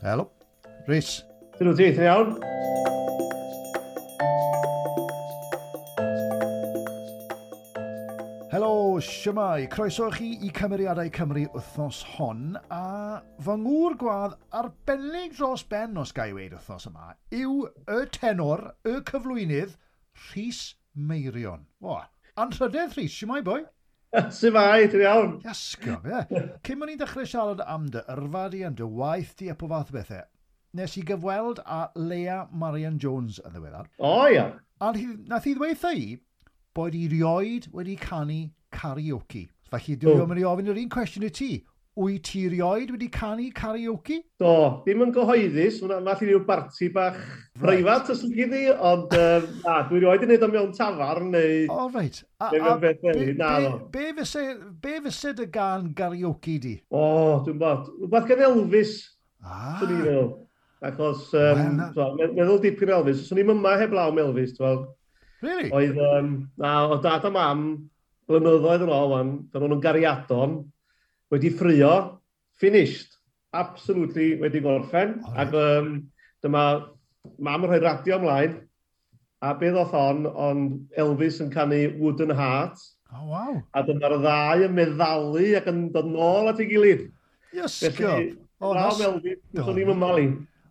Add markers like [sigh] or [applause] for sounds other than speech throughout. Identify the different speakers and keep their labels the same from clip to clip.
Speaker 1: Helo. Rhys.
Speaker 2: Dyn nhw ti'n iawn?
Speaker 1: Helo, siamai. Croeso chi i Cymeriadau Cymru wythnos hon a fy ngŵr gwadd arbennig dros ben os gael weid wythnos yma yw y tenor, y cyflwynydd, Rhys Meirion. O, anrhydedd Rhys, siamai boi. [laughs]
Speaker 2: Sy'n Sifai, ti'n iawn.
Speaker 1: Iasgo, fe. Cyn o'n i'n dechrau siarad am dy yrfa di, am dy waith di a po fath bethau, nes i gyfweld a Lea Marian Jones yn ddiweddar.
Speaker 2: O, oh, ia.
Speaker 1: A nath i ddweitha i bod i rioed wedi canu karaoke. Felly,
Speaker 2: dwi'n
Speaker 1: oh. mynd i ofyn yr un cwestiwn i ti wyt ti rioed wedi canu karaoke?
Speaker 2: Do, ddim yn gyhoeddus, fath i ryw barti bach breifat os ydych chi, ond um, na, dwi'n rioed yn neud o mewn tafarn neu...
Speaker 1: O, oh, reit. A, a, be,
Speaker 2: be, na,
Speaker 1: be, be, fyse, be fyse dy gan karaoke di?
Speaker 2: O, oh, dwi'n bod. rhywbeth gen Elvis.
Speaker 1: Ah.
Speaker 2: Dwi'n meddwl. Achos, um,
Speaker 1: well,
Speaker 2: so, meddwl dipyn Elvis. Os o'n i'n yma heb law Elvis, dwi'n
Speaker 1: Really?
Speaker 2: Oedd, um, na, o dad a mam, blynyddoedd yn ôl, dyn nhw'n gariadon, wedi ffrio, finished, absolutely wedi gorffen.
Speaker 1: Right.
Speaker 2: Ac um, dyma mam yn rhoi radio ymlaen, a beth oedd hon, ond Elvis yn canu Wooden Heart.
Speaker 1: Oh, wow.
Speaker 2: A dyma'r ddau yn meddalu ac yn dod nôl at ei gilydd. Yes,
Speaker 1: Felly,
Speaker 2: Rob Elvis, dwi'n ddim yn malu.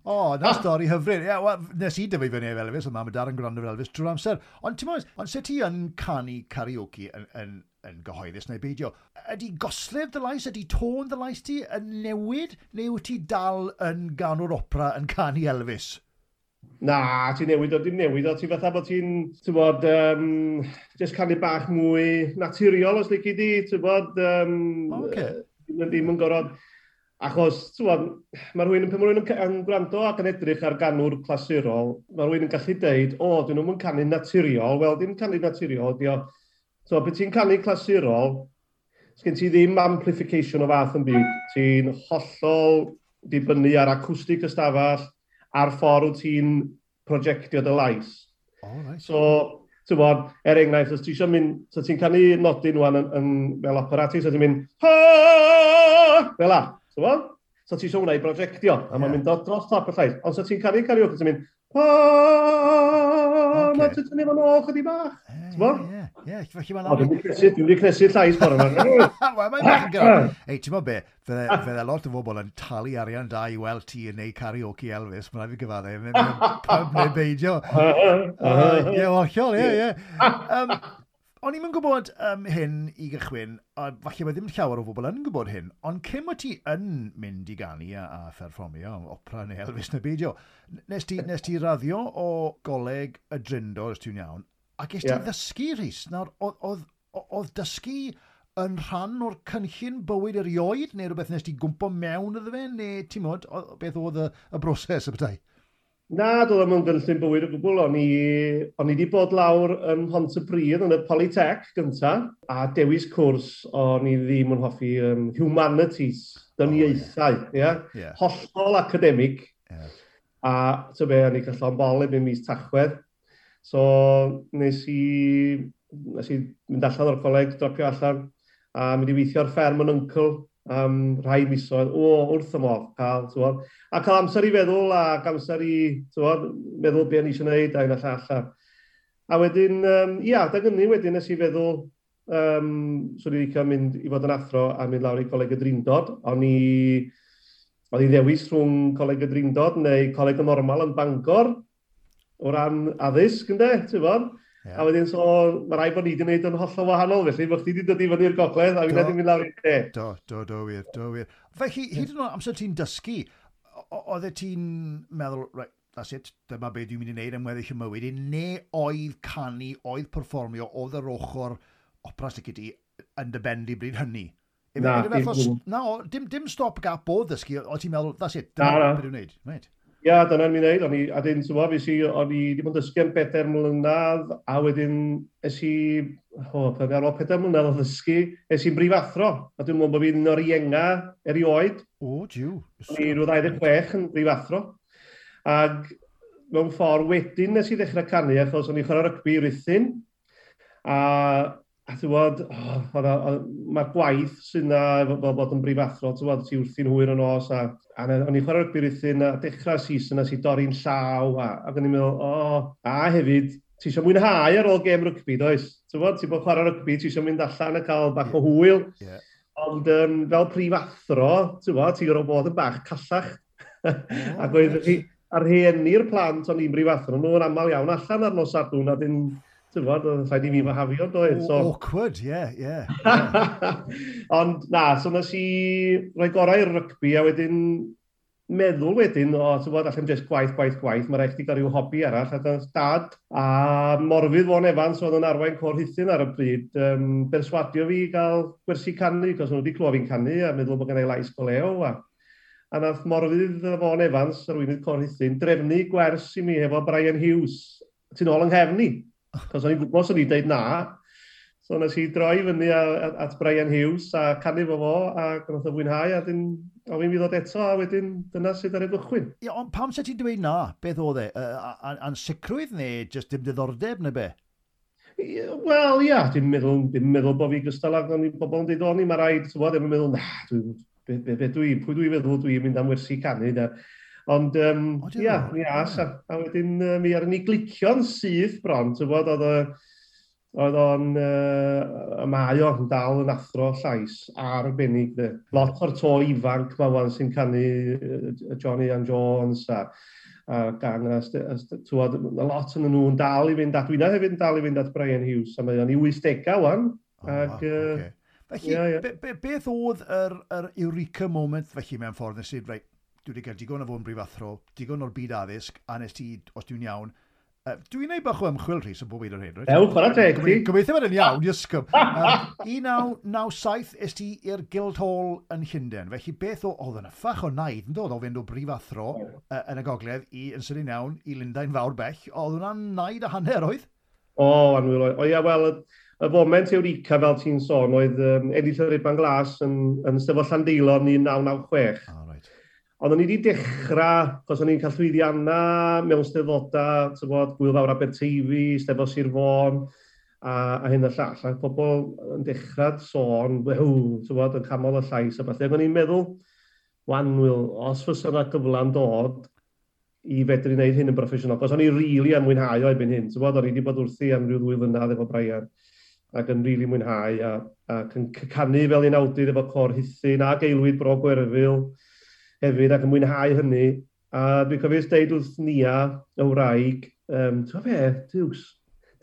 Speaker 1: O, na ah. stori hyfryd. Yeah, well, nes i dyfu fyny efo Elvis, ond mam a dar yn gwrando efo Elvis drwy'r amser. Ond ti'n mwyn, ond sut ti yn canu karaoke yn, yn, yn gyhoeddus neu beidio? Ydy gosledd dy lais, ydy tôn dy lais ti yn newid, neu wyt ti dal yn ganwr opera yn canu Elvis?
Speaker 2: Na, ti'n newid o, ti'n newid o, ti'n fatha bod ti'n, ti'n bod, um, jyst canu bach mwy naturiol os lygu di, ti'n bod, um,
Speaker 1: okay.
Speaker 2: ddim yn gorfod Achos, tywad, mae rhywun, pan mae rhywun yn, yn gwrando ac yn edrych ar ganwr clasurol, mae rhywun yn gallu deud, o, dyn nhw'n canu naturiol, wel, dim canu naturiol, ydi o. So, beth ti'n canu clasurol, sgen ti ddim amplification o fath yn byd. Ti'n hollol dibynnu ar acwstig ystafell, a'r ffordd ti'n projectio dy lais.
Speaker 1: Oh, nice.
Speaker 2: So, ti'n bod, er enghraifft, os ti eisiau mynd, so ti'n canu nodyn wan yn, yn, fel operatis, so ti'n mynd, ha, fel a, Dyma? So ti eisiau hwnna i brojectio, a
Speaker 1: yeah.
Speaker 2: mae'n mynd o dros top y llais. Ond so ti'n caru karaoke, ti'n mynd, na ti'n tynnu fan o'ch chydig bach.
Speaker 1: Ie, ie, ie. Felly mae'n
Speaker 2: anodd. Dwi'n wedi cnesu llais ffordd yma. [laughs]
Speaker 1: Wel, mae'n bach yn gyda'r... [laughs] Ei, ti'n bod be? Fydde lot o bobl yn talu arian da i weld ti yn neud karaoke Elvis. Mae'n rhaid i gyfaddau. Mae'n pub neu beidio. [laughs] Ie, ollol, ie, ie. O'n i'n gwybod um, hyn i gychwyn, a falle mae ddim llawer o bobl yn gwybod hyn, ond cym o ti yn mynd i ganu a, a pherfformio opera neu Elvis neu beidio, nes ti, nes ti raddio o goleg y drindo, os ti'n iawn, ac eist yeah.
Speaker 2: ti
Speaker 1: ddysgu rhys. Nawr, oedd dysgu yn rhan o'r cynllun bywyd erioed, neu rhywbeth nes ti gwmpo mewn iddo fe, neu ti'n modd, beth oedd y, y broses y bethau?
Speaker 2: Na, doedd ddim yn gynllun bywyd o gwbl. O'n i on i wedi bod lawr ym Mhontypridd yn y Polytech gynta, a dewis cwrs o'n i ddim yn hoffi um, humanities, dyniaethau, oh, yeah.
Speaker 1: yeah. yeah.
Speaker 2: hollol academic.
Speaker 1: Yeah.
Speaker 2: A ty be, o'n i gallu bol yn mis tachwedd. So, nes i, nes i mynd allan o'r coleg, dropio allan, a mynd i weithio ar fferm yn Uncle um, rhai misoedd o wrth y modd cael, tywod. A cael amser i feddwl ac amser i, tywod, meddwl beth ni eisiau gwneud ac yn allan. llall. A, wedyn, um, ia, da gynnu wedyn nes i feddwl, um, swn i'n licio mynd i fod yn athro a mynd lawr i Coleg y Drindod. O'n i, o'n i ddewis rhwng Coleg y Drindod neu Coleg y Normal yn Bangor o ran addysg, ynddo, ti'n bod?
Speaker 1: Yeah.
Speaker 2: A wedyn, so, mae rai bod ni wedi gwneud yn hollol wahanol, felly, bod chdi wedi dod i fyny'r gogledd, a fi wedi mynd lawr i'r de.
Speaker 1: Do, do, do, wir, do, wir. Felly, hyd yn oed amser ti'n dysgu, oedd ti'n meddwl, right, that's it, dyma beth dwi'n mynd i wneud am weddill y mywyd i, neu oedd canu, oedd performio, oedd yr ochr opera sy'n gyda yn dy bendi bryd hynny?
Speaker 2: Na,
Speaker 1: na, dim, dim stop gap o ddysgu, oedd ti'n meddwl, that's it, dyma beth dwi'n wneud. Right.
Speaker 2: Ia, dyna'n mi wneud. O'n i, a dyn, ti'n fawr, o'n i wedi bod yn dysgu am bedair mlynedd, a wedyn es i, o, oh, pan ar ôl pedair mlynedd o ddysgu, es i'n brifathro. A dwi'n meddwl bod fi'n un o'r ienga erioed.
Speaker 1: O, diw.
Speaker 2: O'n i rhyw 26 yn brifathro. Ac mewn ffordd wedyn nes i ddechrau canu, achos o'n i'n chwarae rygbi i rythyn. A a ti'n bod, oh, mae'r gwaith sy'n na, fel bod yn brifathro, ti'n bod, ti wrthi'n hwyr yn os, a, a o'n i'n chwarae'r birythyn, a dechrau season, a si dorri'n llaw, a, a o'n i'n meddwl, o, oh, a hefyd, ti eisiau mwynhau ar ôl gêm rygbi, does? Ti'n bod, ti'n bod chwarae rygbi, ti eisiau mynd allan a cael bach o hwyl, yeah. ond um, fel prifathro, ti'n bod, ti'n gorfod bod yn bach callach, [laughs] ac oedd ar rhieni'r plant o'n i'n brifathro, nhw'n aml iawn allan ar nos adwn, a dyn dyfod, oedd rhaid i fi mahafio, doedd.
Speaker 1: So... Awkward, ie, yeah, ie. Yeah. [laughs]
Speaker 2: Ond na, so nes i roi gorau i'r rygbi a wedyn meddwl wedyn, o, ti'n bod, allan jyst gwaith, gwaith, gwaith, mae rhaid i gael rhyw hobi arall, a dyna'n dad, a morfydd Fon Evans, oedd yn arwain cor hithin ar y bryd, um, berswadio fi i gael gwersi canu, cos nhw wedi clywed fi'n canu, a meddwl bod gen i lais goleo, a a nath morfydd Fon Evans, arweinydd cor hithin, drefnu gwers i mi efo Brian Hughes, ti'n ôl yng Nghefni. Cos o'n i'n gwybod o'n i'n deud na. So nes i droi fyny at, Brian Hughes a canu fo fo a gwnaeth o fwynhau a dyn o fi'n fi ddod eto a wedyn dyna sydd ar y gychwyn.
Speaker 1: Ie, ond pam sa ti'n dweud na? Beth oedd e? A'n sicrwydd neu jyst dim diddordeb neu be?
Speaker 2: Wel, ia, dim meddwl, dim meddwl bod fi gystal ag o'n i bobl yn dweud o'n i, mae rhaid, ti'n bod, ddim yn meddwl, na, dwi, be, be, be dwi, pwy dwi'n meddwl dwi'n mynd am wersi canu, Ond, um, ia, mi as, a, a wedyn uh, mi ar ni glicio'n syth bron, ti'n bod, oedd oedd o'n uh, y mae o'n dal yn athro llais arbennig. De. Lot o'r to ifanc mae wan sy'n canu uh, Johnny and Jones a, a gan a, tywod, a, lot yn nhw'n dal i fynd at, dwi'n hefyd yn dal i fynd at Brian Hughes a mae o'n i 80 wan. Oh, ac, wow, okay.
Speaker 1: Felly, yeah, yeah. Be, be, beth oedd yr, yr Eureka moment felly mewn ffordd nes i, right, dwi wedi cael digon o fod yn brifathro, digon o'r byd addysg, a nes ti, os dwi'n iawn, uh, dwi'n gwneud bach o ymchwil rhys yn bob un o'r hyn.
Speaker 2: Ew, chwarae teg ti.
Speaker 1: Gobeithio bod yn iawn, ysgym. Um, 1997 est ti i'r Guildhall yn Llundain, felly beth o oedd yn ffach o naid yn dod o fynd o brifathro uh, yn y gogledd i yn sydyn iawn i Lundain fawr bell, oedd hwnna'n naid a hanner oedd?
Speaker 2: O, oh, anwyl oedd. O ia, wel, y foment Eurica fel ti'n sôn oedd um, Edith Llyrid Banglas yn, yn sefyll Llandeilon 1996. Oh, Ond o'n i wedi dechrau, chos o'n i'n cael llwyddiannau mewn steddfodau, bod, Gwyl Fawr Aberteifi, Stefo Sir Fôn, a, a hyn y llall. A pobl yn dechrau sôn, wew, bod, yn camol y llais a falle. Ac o'n i'n meddwl, wan, Wil, os fysa yna gyfla'n dod i fedru wneud hyn yn broffesiynol, gos o'n i'n rili really yn mwynhau o ebyn hyn. Bod, o'n i wedi bod wrthi am rhyw ddwy flynydd efo Brian ac yn rili really mwynhau a, ac yn canu fel un awdydd efo cor hithin a geilwyd bro Gwerfyl hefyd ac yn mwynhau hynny. A dwi'n cofio dweud wrth Nia, y wraig, um, ti'n fe, diws,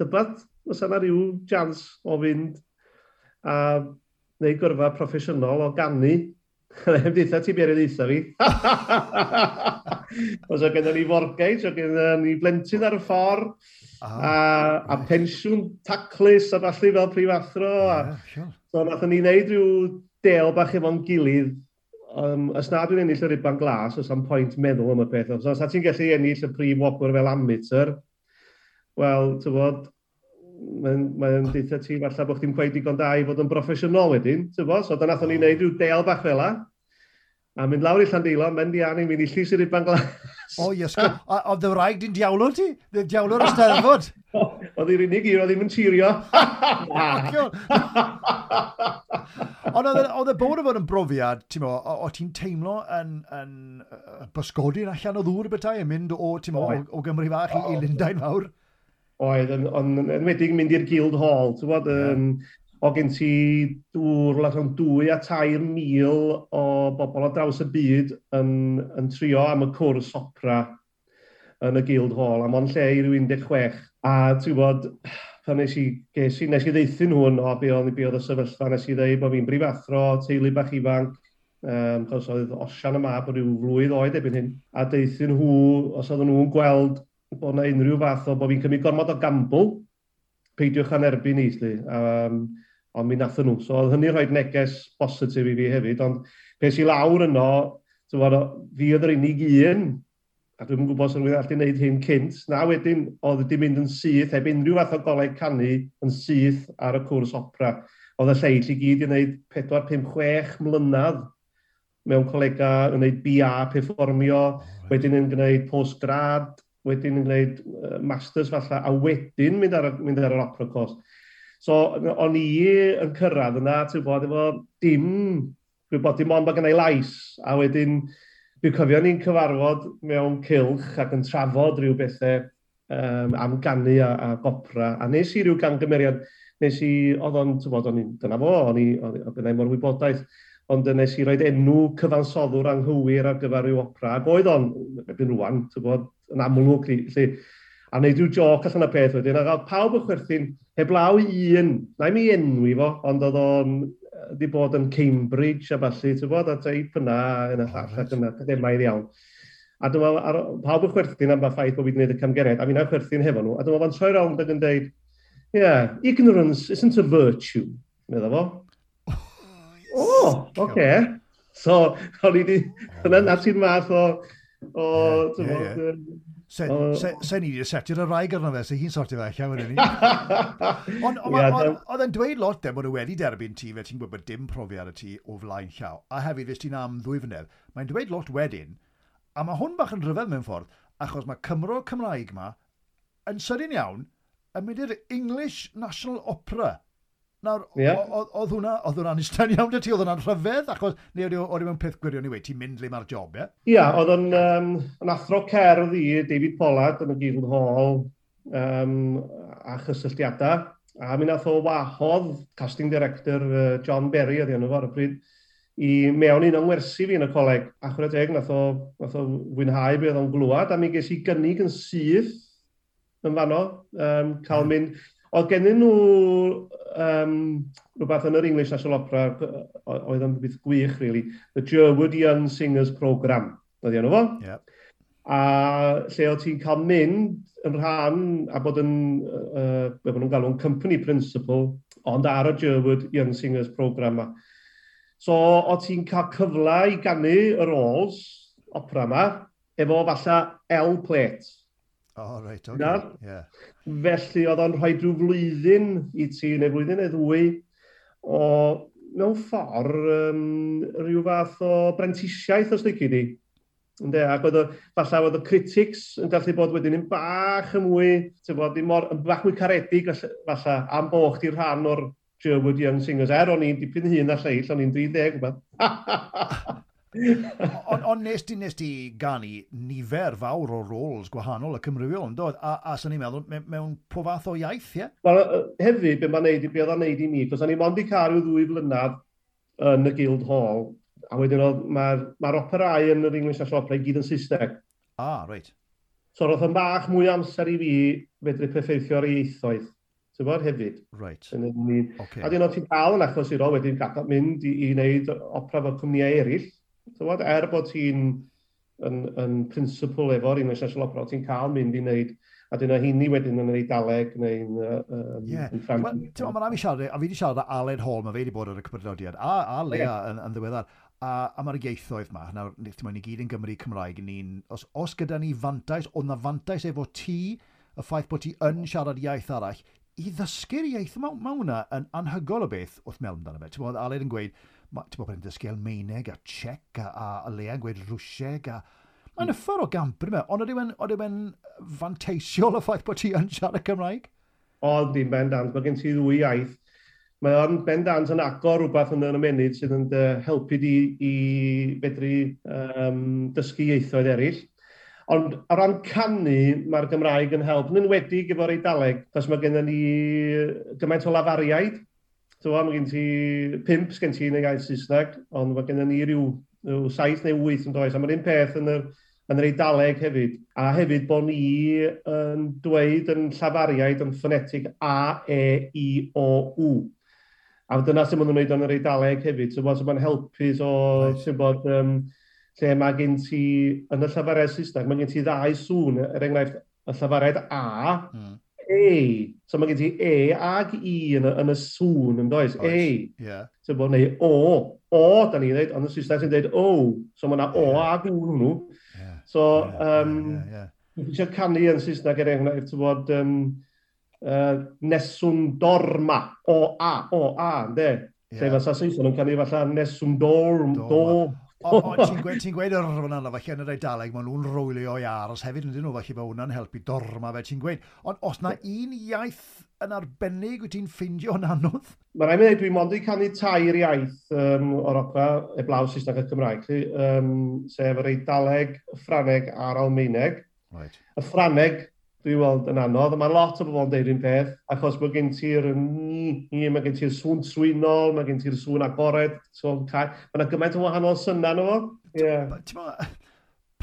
Speaker 2: dybad, os yna rhyw jans o fynd a neu gyrfa proffesiynol o gannu. Hynny, [laughs] ddeitha ti beri ddeitha fi. Os o gyda ni forgais, o gyda ni blentyn ar y ffordd, ah, a, a pensiwn taclus a falle fel prifathro. A, yeah, sure. So, nath ni wneud rhyw del bach efo'n gilydd um, os na dwi'n ennill yr iban glas, os am pwynt meddwl am y peth. Os na ti'n gallu ennill y prif wobr fel amateur, wel, ty fod, mae'n mae deitha ti falle bod chdi'n gweud digon da i fod yn broffesiynol wedyn, ty fod, So, dyna nath o'n i rhyw deal bach fel la, A mynd lawr i Llandilo, mynd i anu, mynd i llys i'r iban glas.
Speaker 1: O, oh, yes. Oedd dy wraig di'n diawlo ti? Diawlwr diawlo'r steddfod? [laughs]
Speaker 2: Oedd i'r unig un, oedd ddim yn tirio.
Speaker 1: Ond oedd y bod yn fod yn brofiad, ti'n mo, o, ti'n teimlo yn, yn bysgodi yn allan o ddŵr bethau yn mynd o, ti'n mo, o, o Gymru fach i, i Lundain fawr?
Speaker 2: Oedd, ond yn enwedig mynd i'r Guild Hall, ti'n bod, um, o gen ti dŵr, lot o'n dwy a tair mil o bobl o draws y byd yn, yn trio am y cwrs opera yn y Guild Hall, a mon lle i ryw 16 A ti'n bod, pan nes i, ges i, nes i ddeithyn nhw yn o be oedd, be oedd y sefyllfa, nes i ddeud bod fi'n brifathro, teulu bach ifanc, um, cos oedd osian y mab rhyw flwydd oed ebyn hyn, a deithyn nhw, os oedden nhw'n gweld bod yna unrhyw fath o bod fi'n cymryd gormod o gambl, peidiwch yn erbyn i, sli. Um, ond mi nath nhw. So oedd hynny rhoi neges positif i fi hefyd, ond pes i lawr yno, bod, fi oedd yr unig un a dwi'n gwybod sy'n rhywun allu gwneud hyn cynt, na wedyn oedd wedi mynd yn syth, heb unrhyw fath o goleg canu yn syth ar y cwrs opera. Oedd y lleill i gyd i wneud 4-5-6 mlynedd mewn colega yn gwneud BA performio, wedyn yn gwneud postgrad, wedyn yn gwneud uh, masters falle, a wedyn mynd ar, mynd ar yr opera course. So, o'n i yn cyrraedd yna, ti'n bod, efo dim, dwi'n bod dim ond bod gennau lais, a wedyn Dwi'n cofio ni'n cyfarfod mewn cilch ac yn trafod rhyw bethau um, am ganu a, a gopra. A nes i rhyw gangymeriad, nes i, oedd o'n, tywod, o'n i, dyna fo, o'n i, o'n i, mor wybodaeth, ond nes i roed enw cyfansoddwr anghywir ar gyfer rhyw opera. Ac oedd o'n, ebyn rwan, ti'n bod, yn amlwg, lle, a wneud rhyw joc allan y peth wedyn, a gael pawb y chwerthin, heblaw i un, na i mi enwi fo, ond oedd o'n wedi bod yn Cambridge a falle, ti'n bod, a teip yna, yn y llall, ac yn academaidd iawn. A dyma, ar, pawb yn chwerthin am ffaith bod wedi gwneud y camgeriad, a fi'n ar chwerthin hefo nhw, a dyma fan troi rawn ac yn dweud, yeah, ignorance isn't a virtue, meddwl fo. O, oh, oce. Okay. So, o'n i wedi, dyna na'r sy'n math o, o, yeah, yeah, yeah.
Speaker 1: Se, se, se ni wedi setio'r y rhaeg arno fe, se hi'n sortio fe allan wedyn ni. [laughs] Ond oedd yn dweud lot de bod nhw wedi derbyn ti, fe ti'n gwybod bod dim profiad y ti o flaen llaw. A hefyd, fes ti'n am ddwy fynedd, mae'n dweud lot wedyn, a mae hwn bach yn rhyfedd mewn ffordd, achos mae Cymro Cymraeg ma, yn sydyn iawn, yn mynd i'r English National Opera Nawr, yeah. oedd hwnna, oedd hwnna'n istan iawn dy ti, oedd hwnna'n rhyfedd, achos ni oedd hwnna'n mewn peth gwirion i wei, ti'n mynd le mae'r job, ie?
Speaker 2: Ie, yeah, oedd yn, um, yn athro cerdd i David Pollard yn y Guild Hall um, a chysylltiadau, a mi nath o wahodd casting director uh, John Berry oedd enw fo ar y pryd, i mewn un o'n wersi fi yn y coleg. A chwrdd teg, nath o, nath o fwynhau beth o'n glwad, a mi ges i gynnig yn syth yn fanno, um, cael hmm. mynd. Oedd gennyn nhw um, rhywbeth yn yr English National Opera oedd yn beth gwych, really, The Gerwood Young Singers Programme, oedd enw fo. Yep. A lle oedd ti'n cael mynd yn rhan a bod yn, uh, be nhw'n galw'n company principal, ond ar y Gerwood Young Singers Programme ma. So, o ti'n cael cyfle i gannu y roles opera yma, efo falle L-plate O,
Speaker 1: oh, reit, okay. Yeah.
Speaker 2: Felly oedd o'n rhoi drwy flwyddyn i ti, neu flwyddyn neu ddwy, o mewn ffordd um, rhyw fath o brentisiaeth os ddech chi di. Ynde, ac oedd falle oedd y critics yn gallu bod wedyn yn bach yn mwy, bod, mor, yn bach mwy caredig falle am bo chdi rhan o'r Sherwood Young Singers. Er o'n i'n dipyn hun a lleill, o'n i'n 30 gwybod. [laughs]
Speaker 1: Ond on, nes ti, nes ti gani nifer fawr o roles gwahanol y Cymrywiol yn dod, a, a sy'n ni'n meddwl me, mewn po fath o iaith, ie? Yeah?
Speaker 2: Wel, hefyd, be mae'n neud, be oedd o'n neud i mi, cos o'n i'n mond i cael cario ddwy flynedd yn y Guild Hall, a wedyn mae'r ma, r, ma operau yn yr English National Opera i gyd yn Saesneg.
Speaker 1: Ah, reit.
Speaker 2: So roedd yn bach mwy amser i fi fedru peffeithio ar ieithoedd. Ti'n bod hefyd?
Speaker 1: Right.
Speaker 2: Yn okay. A dyn o'n ti'n cael yn achos i ro wedyn mynd i, i wneud opera fel cwmnïau eraill. Tywod, er bod ti'n yn, yn principal efo'r English National Opera, ti'n cael mynd i wneud a dyna hynny wedyn yn ei daleg neu'n um,
Speaker 1: yeah. Ffrainc. Mae'n am i siarad, a fi wedi siarad â Aled Hall, mae fe wedi bod ar y cyfrifiadiad, a, a Lea yeah. yn, yn ddiweddar. A, a mae'r ieithoedd yma, nawr, ti'n ni gyd yn Gymru Cymraeg, ni'n, os, os gyda ni fantais, oedd na fantais efo ti, y ffaith bod ti yn siarad iaith arall, i ddysgu'r iaith, yma, mae hwnna yn anhygol o beth wrth mewn amdano fe. Ti'n bod, Aled yn gweud, ti'n bod yn dysgu Almeineg a Czech a, a, a Lea'n gweud Rwsieg a... Hmm. Mae'n mm. yffar o gamper yma, ond oedd e'n fanteisiol y ffaith bod ti yn siarad Cymraeg?
Speaker 2: Oedd i'n bendant, mae gen ti ddwy iaith. Mae o'n bendant yn agor rhywbeth yn y munud sydd yn helpu di i fedru um, dysgu ieithoedd eraill. Ond ar ran canu, mae'r Gymraeg yn help, yn enwedig efo'r Eidaleg, cos mae gennym ni gymaint o lafariaid, So mae gen ti pimp sgen ti yn y iaith Saesneg, ond mae gennym ni rhyw, rhyw saith neu wyth yn does, a mae'r un peth yn yr, yn yr Eidaleg hefyd. A hefyd bod ni yn dweud yn llafariaid yn ffonetig A, E, I, O, U. A dyna sy'n mynd yn wneud yn yr Eidaleg hefyd. So, so mae'n helpu so, sy'n bod, um, lle mae gen ti, yn y llafariaid Saesneg, mae gen ti ddau sŵn, er enghraifft, y llafariaid A, mm ei. So mae gen ti e ag i yn y, yn y sŵn yn does, oes. ei. Yeah. So bod neu o, o da ni'n dweud, ond y Saesneg sy'n dweud o. So mae yna o yeah. ag W nhw. Yeah. So, yeah, um, yeah, yeah, yeah. eisiau canu yn Saesneg er enghraifft, so bod um, uh, neswn dorma, o a, o a, ynddo? Yeah. Lle fel Saesneg yn canu falle neswn dorm, dorm.
Speaker 1: Ti'n gweud, ti gweud yr hwnna na falle yn yr Eidaleg, maen nhw'n rwylio i aros hefyd, ydyn nhw, falle mae hwnna'n helpu dorma fe, ti'n gweud. Ond os na un iaith yn arbennig wyt ti'n ffeindio yn anodd?
Speaker 2: Mae rhaid i ddweud, dwi mond i canu tair iaith um, o'r opa, e blaw Saesneg a Cymraeg, um, sef yr Eidaleg, y Ffraneg a'r Almeineg.
Speaker 1: Right.
Speaker 2: Y Ffraneg, dwi'n weld yn anodd, mae lot o bobl yn deud un peth, achos mae gen ti'r ni, mae gen ti'r sŵn swynol, mae gen ti'r sŵn agored, so mae yna gymaint o wahanol syna nhw. Yeah.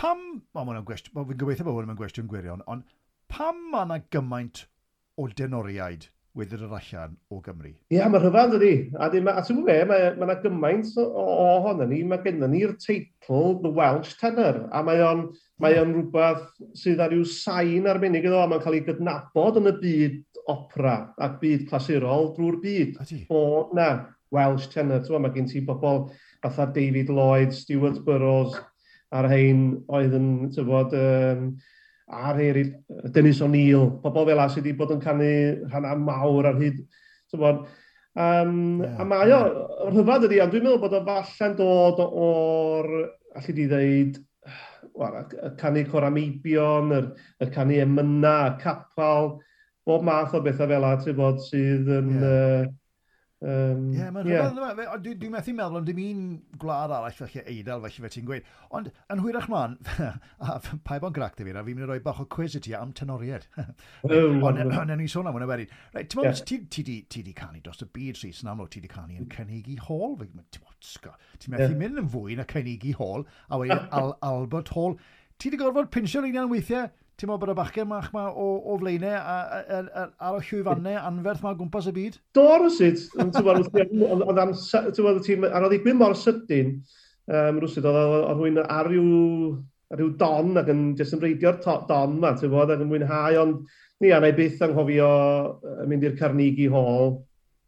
Speaker 1: Pam, o, mae'n gwestiwn, fi'n gobeithio bod hwn yn gwestiwn gwirion, ond pam mae yna gymaint o denoriaid wedyn yr allan o Gymru.
Speaker 2: Ie, yeah, mae rhyfedd ydy. A, ma, a ti'n gwybod be, mae yna gymaint o ohono ni, mae gennym ni'r teitl The Welsh Tenor, a mae o'n mae hmm. on rhywbeth sydd ar ryw sain arbennig iddo, a mae'n cael ei gydnabod yn y byd opera ac byd clasurol drwy'r byd. O, na, Welsh Tenor. Mae gen ti bobl fatha David Lloyd, Stuart Burroughs, a'r hein oedd yn, ti'n bod, um, a'r eraill, Dennis O'Neill, pobl fel sydd wedi bod yn canu rhannau mawr ar hyd. Bod, um, yeah, a mae o, yeah. rhyfedd ydi, ond dwi'n meddwl bod o falle'n dod o'r, allu di ddeud, well, y canu corameibion, yr, yr canu emyna, y capal, bob math o bethau fel a, ti'n bod, sydd yn... Yeah. Uh,
Speaker 1: Um, yeah, mae'n yeah. rhywbeth. Dwi'n dwi methu meddwl, ond dim un gwlad arall felly eidl felly fe ti'n gweud. Ond yn hwyrach ma'n, [laughs] a pa bo'n grac dy fi, a fi'n mynd i roi bach o quiz i ti am tenoried. [laughs] ond yn ni sôn am hwnna wedyn. Reit, ti'n meddwl, ti di canu dros y byd rhys yn amlwg, ti di canu yn Cynigi Hall. Ti'n methu mynd yn fwy na Cynigi Hall, a wedyn [laughs] Albert Hall. Ti di gorfod pinsio'r un weithiau ti'n meddwl bod y bachgen mach ma o, o flaenau ar y llwyfannau anferth ma gwmpas y byd?
Speaker 2: Do, rwysid. Ar oedd i gwyn mor sydyn, um, rwysid, oedd rhywun ar ryw, ryw don ac yn jyst yn reidio'r don ma, ti'n bod, ac yn mwynhau, ond ni anna byth anghofio mynd i'r Carnegie Hall,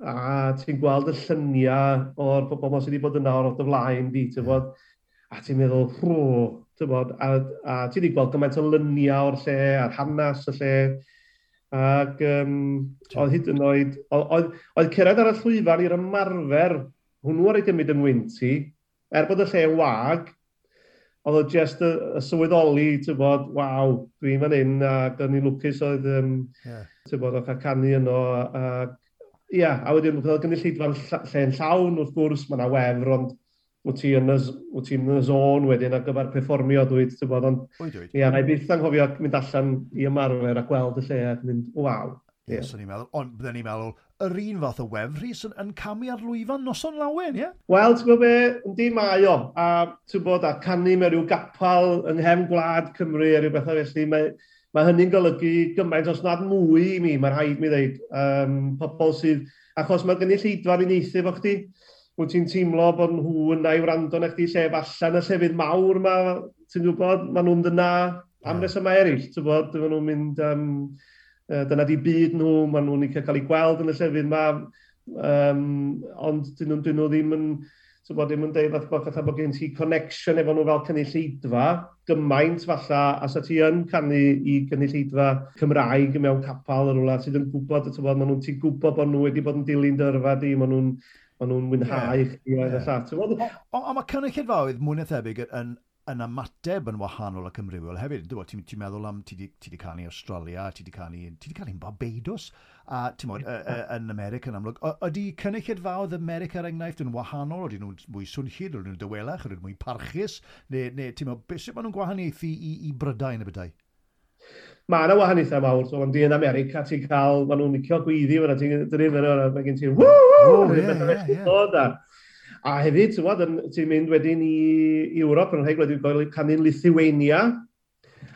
Speaker 2: a ti'n gweld y lluniau o'r bobl ma sydd wedi bod yna o'r o'r blaen di, ti'n bod, a ti'n meddwl, hww, bod, a, a ti wedi gweld gymaint o lyniau o'r lle, a'r hanes y lle, ac um, oedd hyd yn oed, oedd, oedd cyrraedd ar y llwyfan i'r ymarfer, hwnnw ar ei gymryd yn wynti, er bod y lle wag, oedd o just y, y sylweddoli, ti'n bod, waw, dwi'n fan hyn, ac o'n i'n lwcus oedd, um, yeah. ti'n bod, oedd cael canu yno, a, ia, a wedyn, oedd gynnu lle'n llawn wrth gwrs, mae yna wefr, ond wyt ti yn y, wyt ti yn y zon wedyn ar gyfer perfformio dweud, ti'n bod, ond ia, na i byth anghofio mynd allan i ymarfer a gweld y lle a mynd, waw.
Speaker 1: Ie, yeah. ni'n meddwl, ond byddwn ni'n meddwl, yr un fath o wefri yn, yn camu ar lwyfan noson lawen, ie? Yeah?
Speaker 2: Wel, ti'n gwybod be, yndi mae o, a ti'n bod, a canu mewn rhyw gapal yng nghem gwlad Cymru a rhyw bethau felly, mae, mae hynny'n golygu gymaint os nad mwy i mi, mae'n rhaid mi ddeud, um, pobl sydd, achos mae gynnu lleidfa'r uniaethu fo chdi, wyt ti'n teimlo bod nhw yna i wrando na chdi llef allan y llefydd mawr ma, ti'n gwybod, maen nhw'n dyna am resymau eraill, ti'n gwybod, dyma nhw'n mynd, um, dyna di byd nhw, maen nhw'n cael ei gweld yn y llefydd ma, um, ond dyn nhw, dyn nhw ddim yn, ti'n gwybod, ddim yn deud fath bod bod gen ti connection efo nhw fel cynulleidfa, gymaint falla, a sa ti yn canu i gynulleidfa Cymraeg mewn capal yn rhywle, sydd yn gwybod, ti'n gwybod, maen nhw'n ti'n gwybod bod nhw wedi bod yn dilyn dyrfa di, maen nhw'n maen nhw'n mwynhau yeah. chi yeah. llall.
Speaker 1: Ond on, mae cynnychydfawydd mwy na thebyg yn, yn ymateb yn wahanol ac ymrywiol hefyd. Dwi'n ti'n ti meddwl am, ti wedi canu Australia, ti wedi canu, ti wedi canu Barbados, a ti'n modd, yn America yn amlwg. Ydy cynnychydfaodd America er enghraifft yn wahanol? Ydy nhw'n mwy swnllid, ydy nhw'n dywelach, ydy nhw'n mwy parchus? Neu, neu ti'n meddwl, beth sydd maen nhw'n gwahaniaethu i, i Brydain y bydau?
Speaker 2: mae yna wahaniaethau mawr, so ond i yn America ti'n cael, maen nhw'n licio gwyddi fyna, ti'n drifyn yna, mae gen ti'n www, oh, A hefyd, ti'n wad, ti'n mynd wedyn i, Ewrop, yn rhaid wedi cael canu'n Lithuania,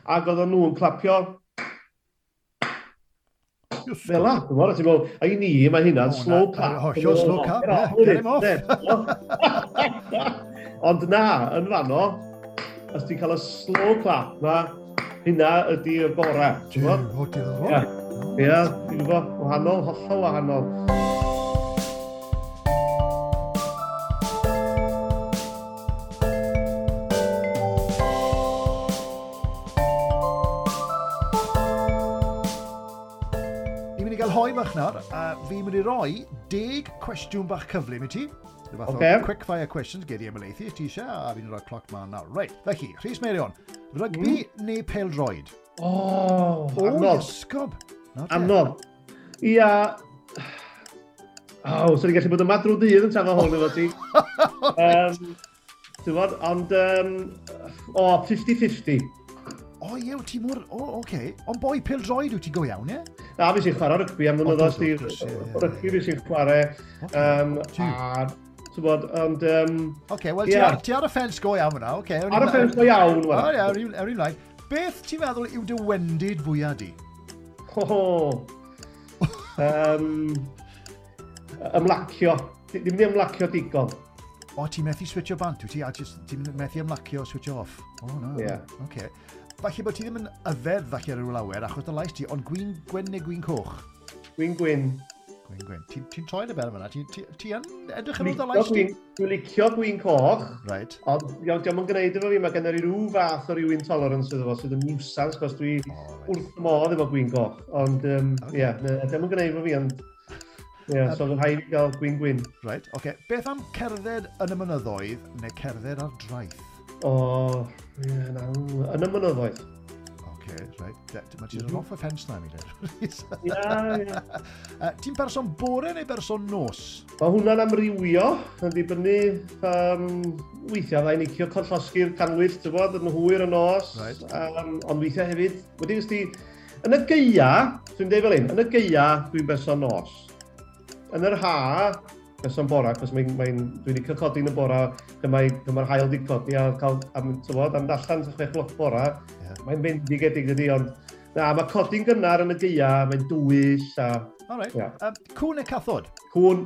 Speaker 2: ac oedden nhw'n clapio Fela, dwi'n meddwl, ti'n a i ni, mae hynna'n slow clap.
Speaker 1: Hollio slow clap, get him off. [laughs]
Speaker 2: Ond na, yn fanno, os ti'n cael y slow clap, mae hynna ydy y bora. O, ie, Ia, dwi'n gwybod, wahanol, hollol wahanol.
Speaker 1: Ni'n mynd i gael hoi bach nawr, a fi'n mynd i roi deg cwestiwn bach cyflym i ti. Rhyw fath
Speaker 2: okay.
Speaker 1: o quick fire questions gedi am y leithi, ti eisiau, a fi'n rhoi cloc ma'n nawr. Reit, felly, Rhys Meirion, Rygbi mm. neu pel-droed?
Speaker 2: O,
Speaker 1: oh,
Speaker 2: anodd.
Speaker 1: Ysgob.
Speaker 2: Anodd. Ia... O, oh, sy'n gallu bod yma drwy dydd yn trafod hwn efo ti. um, Ti'n bod, ond... Um, o, oh, 50-50.
Speaker 1: O, oh, ie, ti mwr... O, oh, oce. Okay. Ond boi pel-droed wyt ti go iawn, ie? Yeah?
Speaker 2: Na, fi sy'n chwarae rygbi am mynd o
Speaker 1: ddod ddynoddo.
Speaker 2: Rygbi fi sy'n chwarae. Um, a bod, ond... Um,
Speaker 1: Oce, okay, wel,
Speaker 2: yeah.
Speaker 1: ti, ar, ti ar y ffens go iawn yna, Okay,
Speaker 2: Ar y ffens go iawn, wel.
Speaker 1: O, ie, ar un lai. Beth ti'n meddwl yw dy wendid fwyaf di?
Speaker 2: Ho, ho. um, ymlacio. Ddim wedi ymlacio digon.
Speaker 1: O, ti'n methu switcho bant, wyt ti? A ti'n methu ymlacio switcho off? O, oh,
Speaker 2: no.
Speaker 1: Yeah. Okay. Falle bod ti ddim yn yfed falle ar y lawer, achos dy lais ti, ond gwyn gwyn neu gwyn coch?
Speaker 2: Gwyn gwyn.
Speaker 1: Gwyn, gwyn. Ti'n ti troi dy bel yma? Ti'n ti, ti yn edrych yn ôl ddolais ti?
Speaker 2: Dwi'n licio gwyn coch,
Speaker 1: right.
Speaker 2: ond iawn, diolch yn gwneud efo fi, mae gen i rhyw fath o rhywun intolerance iddo fo, sydd yn niwsans, cos dwi
Speaker 1: oh, right.
Speaker 2: wrth modd efo gwyn coch. Ond, ie,
Speaker 1: um, okay.
Speaker 2: yeah, diolch yn gwneud efo fi, ond Ie, yeah, so fydd rhaid i gael gwyn-gwyn.
Speaker 1: Right, oce. Okay. Beth am cerdded yn y mynyddoedd neu cerdded ar draeth?
Speaker 2: O, oh, ie, yeah, naw. Yn y mynyddoedd.
Speaker 1: Ocê, rhaid. Mae ti'n off y ffens na mi,
Speaker 2: Ia,
Speaker 1: ia. Ti'n person bore neu person nos?
Speaker 2: Mae hwnna'n amrywio, yn dibynnu um, weithiau ddau'n nicio collosgi'r canwyll, ti'n bod, yn hwyr yn nos,
Speaker 1: right.
Speaker 2: um, ond weithiau hefyd. Wedi ysdi, yn y geia, dwi'n dweud fel un, yn y geia dwi'n berson nos. Yn yr ha, nes o'n bora, cos mae'n... Mae dwi wedi cael codi yn y bora, dyma'r dyma hael di codi, a cael, am, tywod, am allan sy'n chwech gloch bora,
Speaker 1: yeah.
Speaker 2: mae'n fendigedig ydy, ond... Na, mae codi'n gynnar yn y dia, mae'n dwyll, a...
Speaker 1: All right.
Speaker 2: Yeah.
Speaker 1: Um, cwn neu cathod?
Speaker 2: Cwn.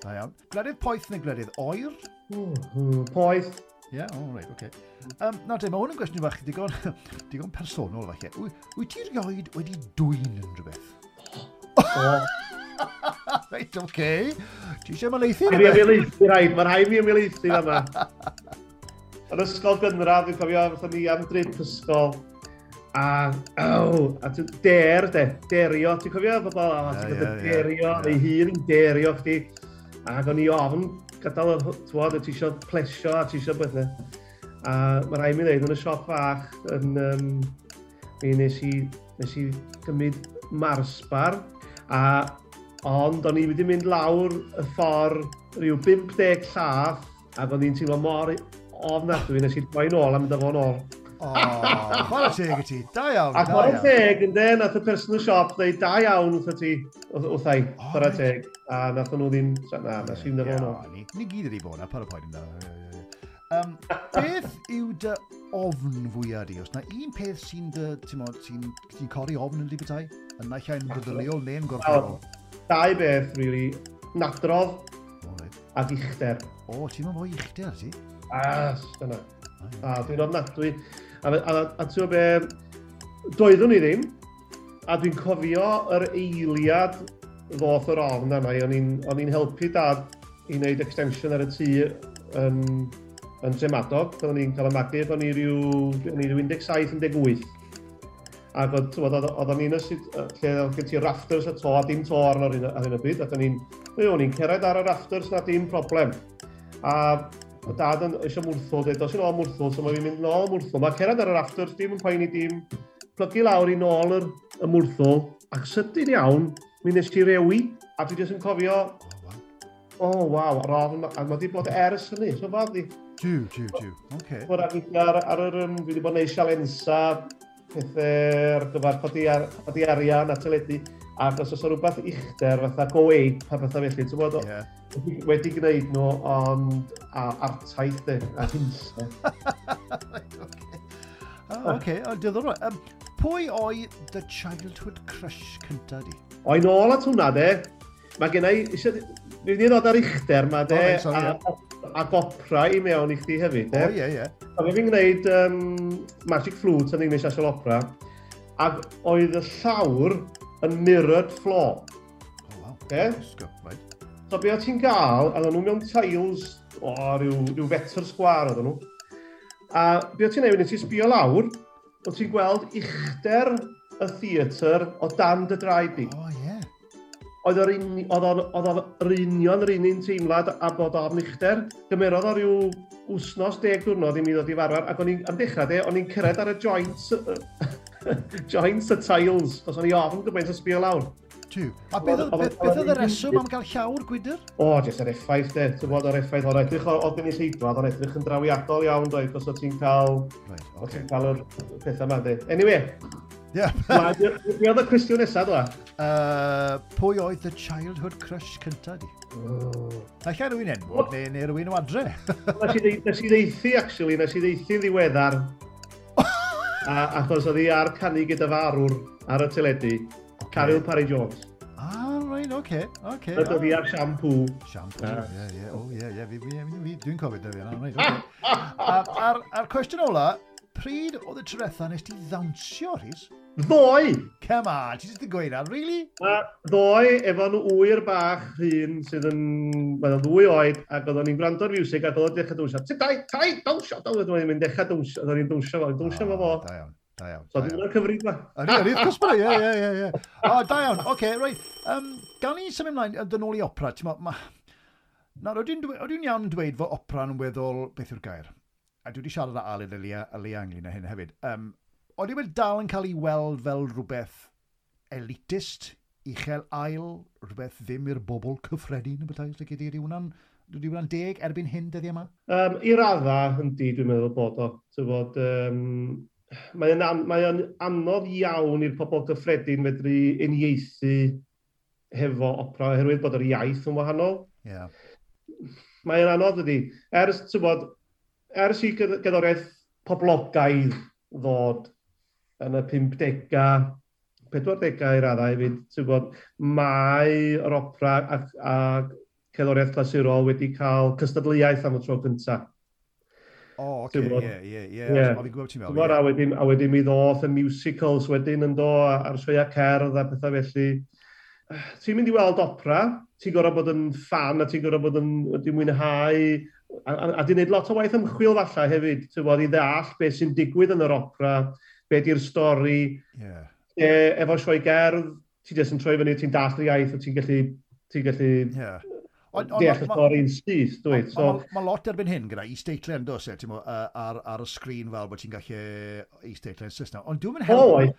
Speaker 1: Da iawn. Gledydd poeth neu gledydd oer?
Speaker 2: Mm, poeth.
Speaker 1: Ie, yeah, all right, oce. okay. Um, na te, mae hwn yn gwestiwn fach digon, [laughs] digon personol falle. Wyt ti'n rioed wedi dwy'n yn rhywbeth?
Speaker 2: O!
Speaker 1: Reit, oce. Okay. Ti eisiau
Speaker 2: ymlaethu? Mae'n ymlaethu rhaid, mae'n rhaid mi ymlaethu yma. [laughs] Yn ysgol gynradd, dwi'n cofio, fatha ni am drip ysgol. A, aw, a ti'n der, de, derio. Ti'n cofio, bobl,
Speaker 1: o,
Speaker 2: ti'n
Speaker 1: gyda
Speaker 2: derio, neu hun yn derio chdi. Ac o'n i ofn gadael y twod, a ti eisiau plesio, a ti eisiau beth ne. A mae rhaid mi wneud yn y siop fach, yn, um, mi nes i, nes i gymryd marsbar, a Ond o'n i wedi mynd lawr y ffordd rhyw 50 llath, ac o'n i'n teimlo mor ofnadwy nes i ddoi nôl a mynd â fo nôl.
Speaker 1: O, chwarae teg i ti. Da iawn, da iawn.
Speaker 2: Ac teg yn de, nath y person y siop dweud, da iawn wrth ti, wrth
Speaker 1: ei,
Speaker 2: chwarae teg. A nath nhw ddim, na, nes i'n dyfo
Speaker 1: nhw. Ni ni gyd ydi bod na, par o poen yna. Um, beth yw dy ofn fwyaf di? Os na un peth sy'n dy, ti'n sy, n, sy n ofn yn di bethau? Yn naill ai'n feddyliol neu'n gorfforol?
Speaker 2: dau beth, really, nadrodd a dichter.
Speaker 1: O, ti'n mynd mwy uchder, ti?
Speaker 2: A, dyna. A, dwi'n ofnadwy. A, a, a, a ti'n be, doeddwn i ddim, a dwi'n cofio yr eiliad ddoth yr ofn yna. O'n i'n helpu dad i wneud extension ar y tŷ yn, yn Tremadog. Oedden ni'n cael y magu, o'n i ryw 17-18. Ac oedd o'n oedden ni'n lle oedd gen ti rafters y to a dim to ar hyn, ar hyn o byd. Oedden o'n mi o'n i'n cered ar y rafters na dim problem. A y dad yn eisiau mwrthol, dweud, os i'n ôl mwrthol, so mae fi'n mynd nôl mwrthol. Mae cered ar y rafters, dim yn poeni dim. Plygu lawr i nôl yr, y mwrthol, ac sydyn iawn, mi nes i rewi, a dwi jyst yn cofio,
Speaker 1: o
Speaker 2: oh, waw, ar ofn, a mae wedi bod ers hynny, so fad di.
Speaker 1: Diw, diw, diw, oce.
Speaker 2: Okay. Ar, ar, ar, um, dwi wedi bod yn neud sialensa, pethau ar gyfer codi, ar, codi arian a teledu. Ac os oes rhywbeth uchder, fatha go-aid, pa bethau felly, ti'n bod,
Speaker 1: yeah.
Speaker 2: wedi, wedi gwneud nhw, ond a, artaith de, a hinsau. [laughs]
Speaker 1: okay. Oh, okay. Diddorol. Um, pwy oedd dy childhood crush cynta di?
Speaker 2: O'i nôl at hwnna, de. Mae gen i eisiau Ni wedi ddod ar uchder ma, de,
Speaker 1: oh, right,
Speaker 2: a, a gopra i mewn i chdi hefyd, de.
Speaker 1: O, ie,
Speaker 2: ie. Ond fi'n gwneud um, Magic Flute yn English National Opera, ac oedd y llawr yn mirrored floor.
Speaker 1: O, Oh,
Speaker 2: wow.
Speaker 1: De? Right.
Speaker 2: So be o ti'n gael, a nhw mewn tiles o ryw, ryw fetr sgwar oedden nhw. A be o ti'n neud, nes i sbio lawr, o ti'n gweld uchder y theatr o dan dy draed di.
Speaker 1: O, oh, ie.
Speaker 2: Yeah oedd yr, un, oedd yr, oedd yr union yr un un teimlad a bod o'n uchder. Gymerodd o ryw wsnos deg diwrnod i mi ddod i farfer, ac o'n i'n am dechrau de, o'n i'n cyrraedd ar y joints, [laughs] joints y tiles, os o'n i ofn gymaint o sbio lawr.
Speaker 1: Tiw. A beth oedd y reswm am gael llawr gwydr?
Speaker 2: O, jyst yr effaith, de. Ti'n bod o'r effaith o'r edrych o gyn i lleidwad, o'r edrych yn drawiadol iawn, doedd, os o ti'n cael...
Speaker 1: Right, okay.
Speaker 2: ti'n cael yr pethau yma, de. Anyway,
Speaker 1: Yeah.
Speaker 2: Mi oedd y cwestiwn nesaf, dwa?
Speaker 1: Uh, pwy oedd y childhood crush cynta di? Oh. Alla rhywun enwog, neu, neu rhywun o adre. [laughs]
Speaker 2: nes i ddeithi, actually, nes i ddeithi ddiweddar. [laughs] a, achos oedd hi ar canu gyda farwr ar y teledu, okay. Caryl Parry Jones.
Speaker 1: Ah, right, oce, oce.
Speaker 2: Oedd hi ar
Speaker 1: shampoo. Yeah, ie, ie, o, oh, ie, ie, dwi'n cofio dy fi yna, right, oce. [laughs] A'r cwestiwn ola, pryd oedd y tretha nes ti ddawnsio, Rhys?
Speaker 2: Ddoe!
Speaker 1: Come on, ti jyst yn gweud am, really?
Speaker 2: Uh, ddoe, efo'n wyr bach hun sydd yn... Mae'n ddwy oed, ac oeddwn ni'n gwrando'r music, ac oedd o'n dechrau dwnsio. Ti dai, dai, dwnsio! Oedd o'n ni'n dechrau dwnsio, oedd o'n dwnsio fo, dwnsio fo fo.
Speaker 1: Da iawn, da iawn.
Speaker 2: So, dwi'n cyfrif ma.
Speaker 1: Ydy, wrth gwrs bod, ie, ie, ie, ie. O, da iawn, oce, okay, reit. Um, gael ni symud ymlaen, dyn ôl i opera, ti'n ma... Nawr, oedden ni'n iawn yn dweud fod opera'n weddol, beth yw'r gair? a dwi wedi siarad â Aled Elia, Elia ynglyn â hyn hefyd, um, oedd wedi dal yn cael ei weld fel rhywbeth elitist, uchel ail, rhywbeth ddim i'r bobl cyffredin, y bethau, sydd wedi hwnna'n Dwi wna'n deg erbyn hyn dyddi yma?
Speaker 2: Um, I radda, yndi, dwi'n meddwl bod o. Bod, um, mae'n an, mae anodd iawn i'r pobl gyffredin medru uniaethu hefo opera, oherwydd bod yr iaith yn wahanol.
Speaker 1: Yeah.
Speaker 2: Mae'n anodd ydi. Ers, ti'n bod, ers i gyddoriaeth poblogaidd ddod yn y 50au, 40au i raddau fi, ti'n bod, mae yr opera a, a cerddoriaeth clasurol wedi cael cystadleuaeth am y tro cyntaf.
Speaker 1: O, oce, ie, ie, ie. Ond fi'n gwybod ti'n meddwl.
Speaker 2: A wedyn, a wedyn mi ddoth y musicals wedyn yn do a'r sioia cerdd a pethau felly. Ti'n mynd i weld opera, ti'n gorau bod yn fan a ti'n gorau bod yn wedi mwynhau a, a, a di wneud lot o waith ymchwil falle hefyd, tyfod, i ddeall beth sy'n digwydd yn yr opera, be di'r stori,
Speaker 1: yeah.
Speaker 2: e, efo sioi gerdd, ti jyst yn troi fyny, ti'n dall yr iaith, ti'n gallu, ti gallu
Speaker 1: yeah.
Speaker 2: Deall y stori'n syth, dwi. So...
Speaker 1: Mae ma lot erbyn hyn gyda isteitlen, dos e, mo, ar, ar y sgrin fel bod ti'n gallu isteitlen Saesneg. Ond dwi'n mynd help.
Speaker 2: Oes,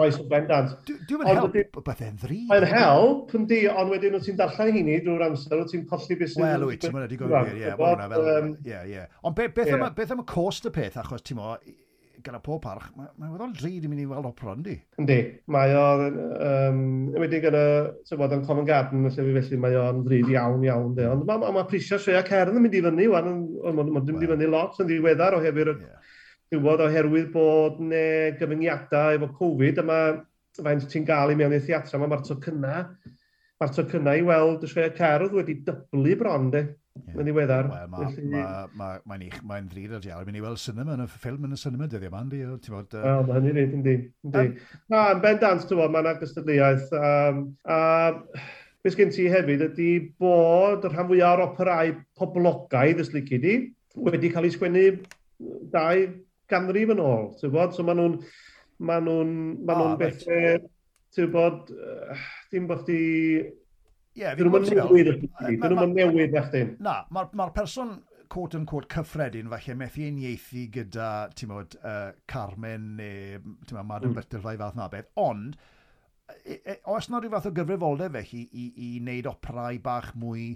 Speaker 2: oes, bendant.
Speaker 1: Dwi'n mynd help, byddai'n ddri.
Speaker 2: Mae'n help, yndi, ond wedyn wyt ti'n darllen hynny drwy'r amser, wyt ti'n colli beth sy'n...
Speaker 1: Wel, wyt, ti'n mynd i gofio, ie, ie, ie. Ond beth am y cost y peth, achos, ti'n mo, gyda pob parch, mae'n mae weddol drud i mynd i weld opera yndi.
Speaker 2: Yndi, mae o, um, wedi gyda, sy'n bod yn Common Garden, felly, felly mae o'n drud iawn, iawn. De. Ond mae ma, ma prisio Shea Cern yn mynd i fyny, wan, ond mae'n mynd i fyny lot yn ddiweddar oherwydd yeah. Dywod oherwydd bod ne gyfyngiadau efo Covid, a mae faint ti'n gael i mewn i'r theatra, mae'r tocynna, mae'r tocynna i weld y Shea Cerdd wedi dyblu bron, de.
Speaker 1: Yeah.
Speaker 2: Yn ddiweddar.
Speaker 1: Wel, mae'n
Speaker 2: felly...
Speaker 1: ma, ma, ma, ma mae'n ddrud ar iawn. Mi'n i weld cinema, yn y ffilm yn y cinema dyddiau yma, ynddi?
Speaker 2: Wel, mae hynny'n rhaid, ynddi. Na, yn bendant, ti'n bod, mae'n agystadleuaeth. Um, a beth gen ti hefyd ydy bod y rhan fwyaf o'r operau poblogaidd, os lici di, wedi cael ei sgwennu dau ganrif yn ôl, ti'n bod? So maen nhw'n ma nhw, ma nhw
Speaker 1: ah,
Speaker 2: bethau, ti'n bod, uh, dim bod chdi
Speaker 1: Ie,
Speaker 2: fi'n
Speaker 1: gwybod.
Speaker 2: Dyn nhw'n newid eich dyn.
Speaker 1: Na, mae'r ma person quote yn quote cyffredin falle methu unieithu gyda, ti'n modd, uh, Carmen neu, ti'n modd, Madam
Speaker 2: mm.
Speaker 1: Butterfly fath na beth, ond e, e, oes na rhyw fath o gyfrifoldeb felly i, i wneud oprau bach mwy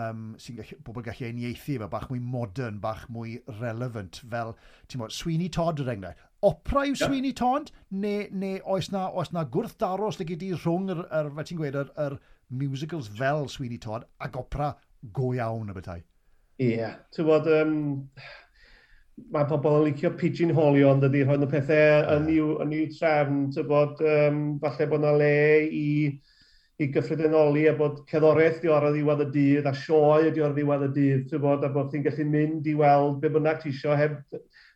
Speaker 1: um, sy'n gallu, bobl gallu unieithu fe, bach mwy modern, bach mwy relevant, fel, ti'n modd, Sweeney Todd yr enghraifft. Opera yw
Speaker 2: yeah.
Speaker 1: Sweeney Todd, neu, neu oes na, oes na gwrth daros dy gyd i rhwng yr, yr, fel ti'n gweud, yr, yr, yr musicals fel Sweeney Todd ac opera go iawn y bethau.
Speaker 2: Ie, yeah. ti'n bod, um, mae pobl yn licio pigeonholio ond ydy rhoi'n y pethau yeah.
Speaker 1: yn
Speaker 2: i'w, yn i'w trefn, ti'n bod, um, falle bod yna le i, i gyffredinoli a bod ceddoraeth di ar y ddiwedd y dydd a sioe ydi ar y ddiwedd y dydd, ti'n bod, a bod ti'n gallu mynd i weld be bynnag ti isio heb,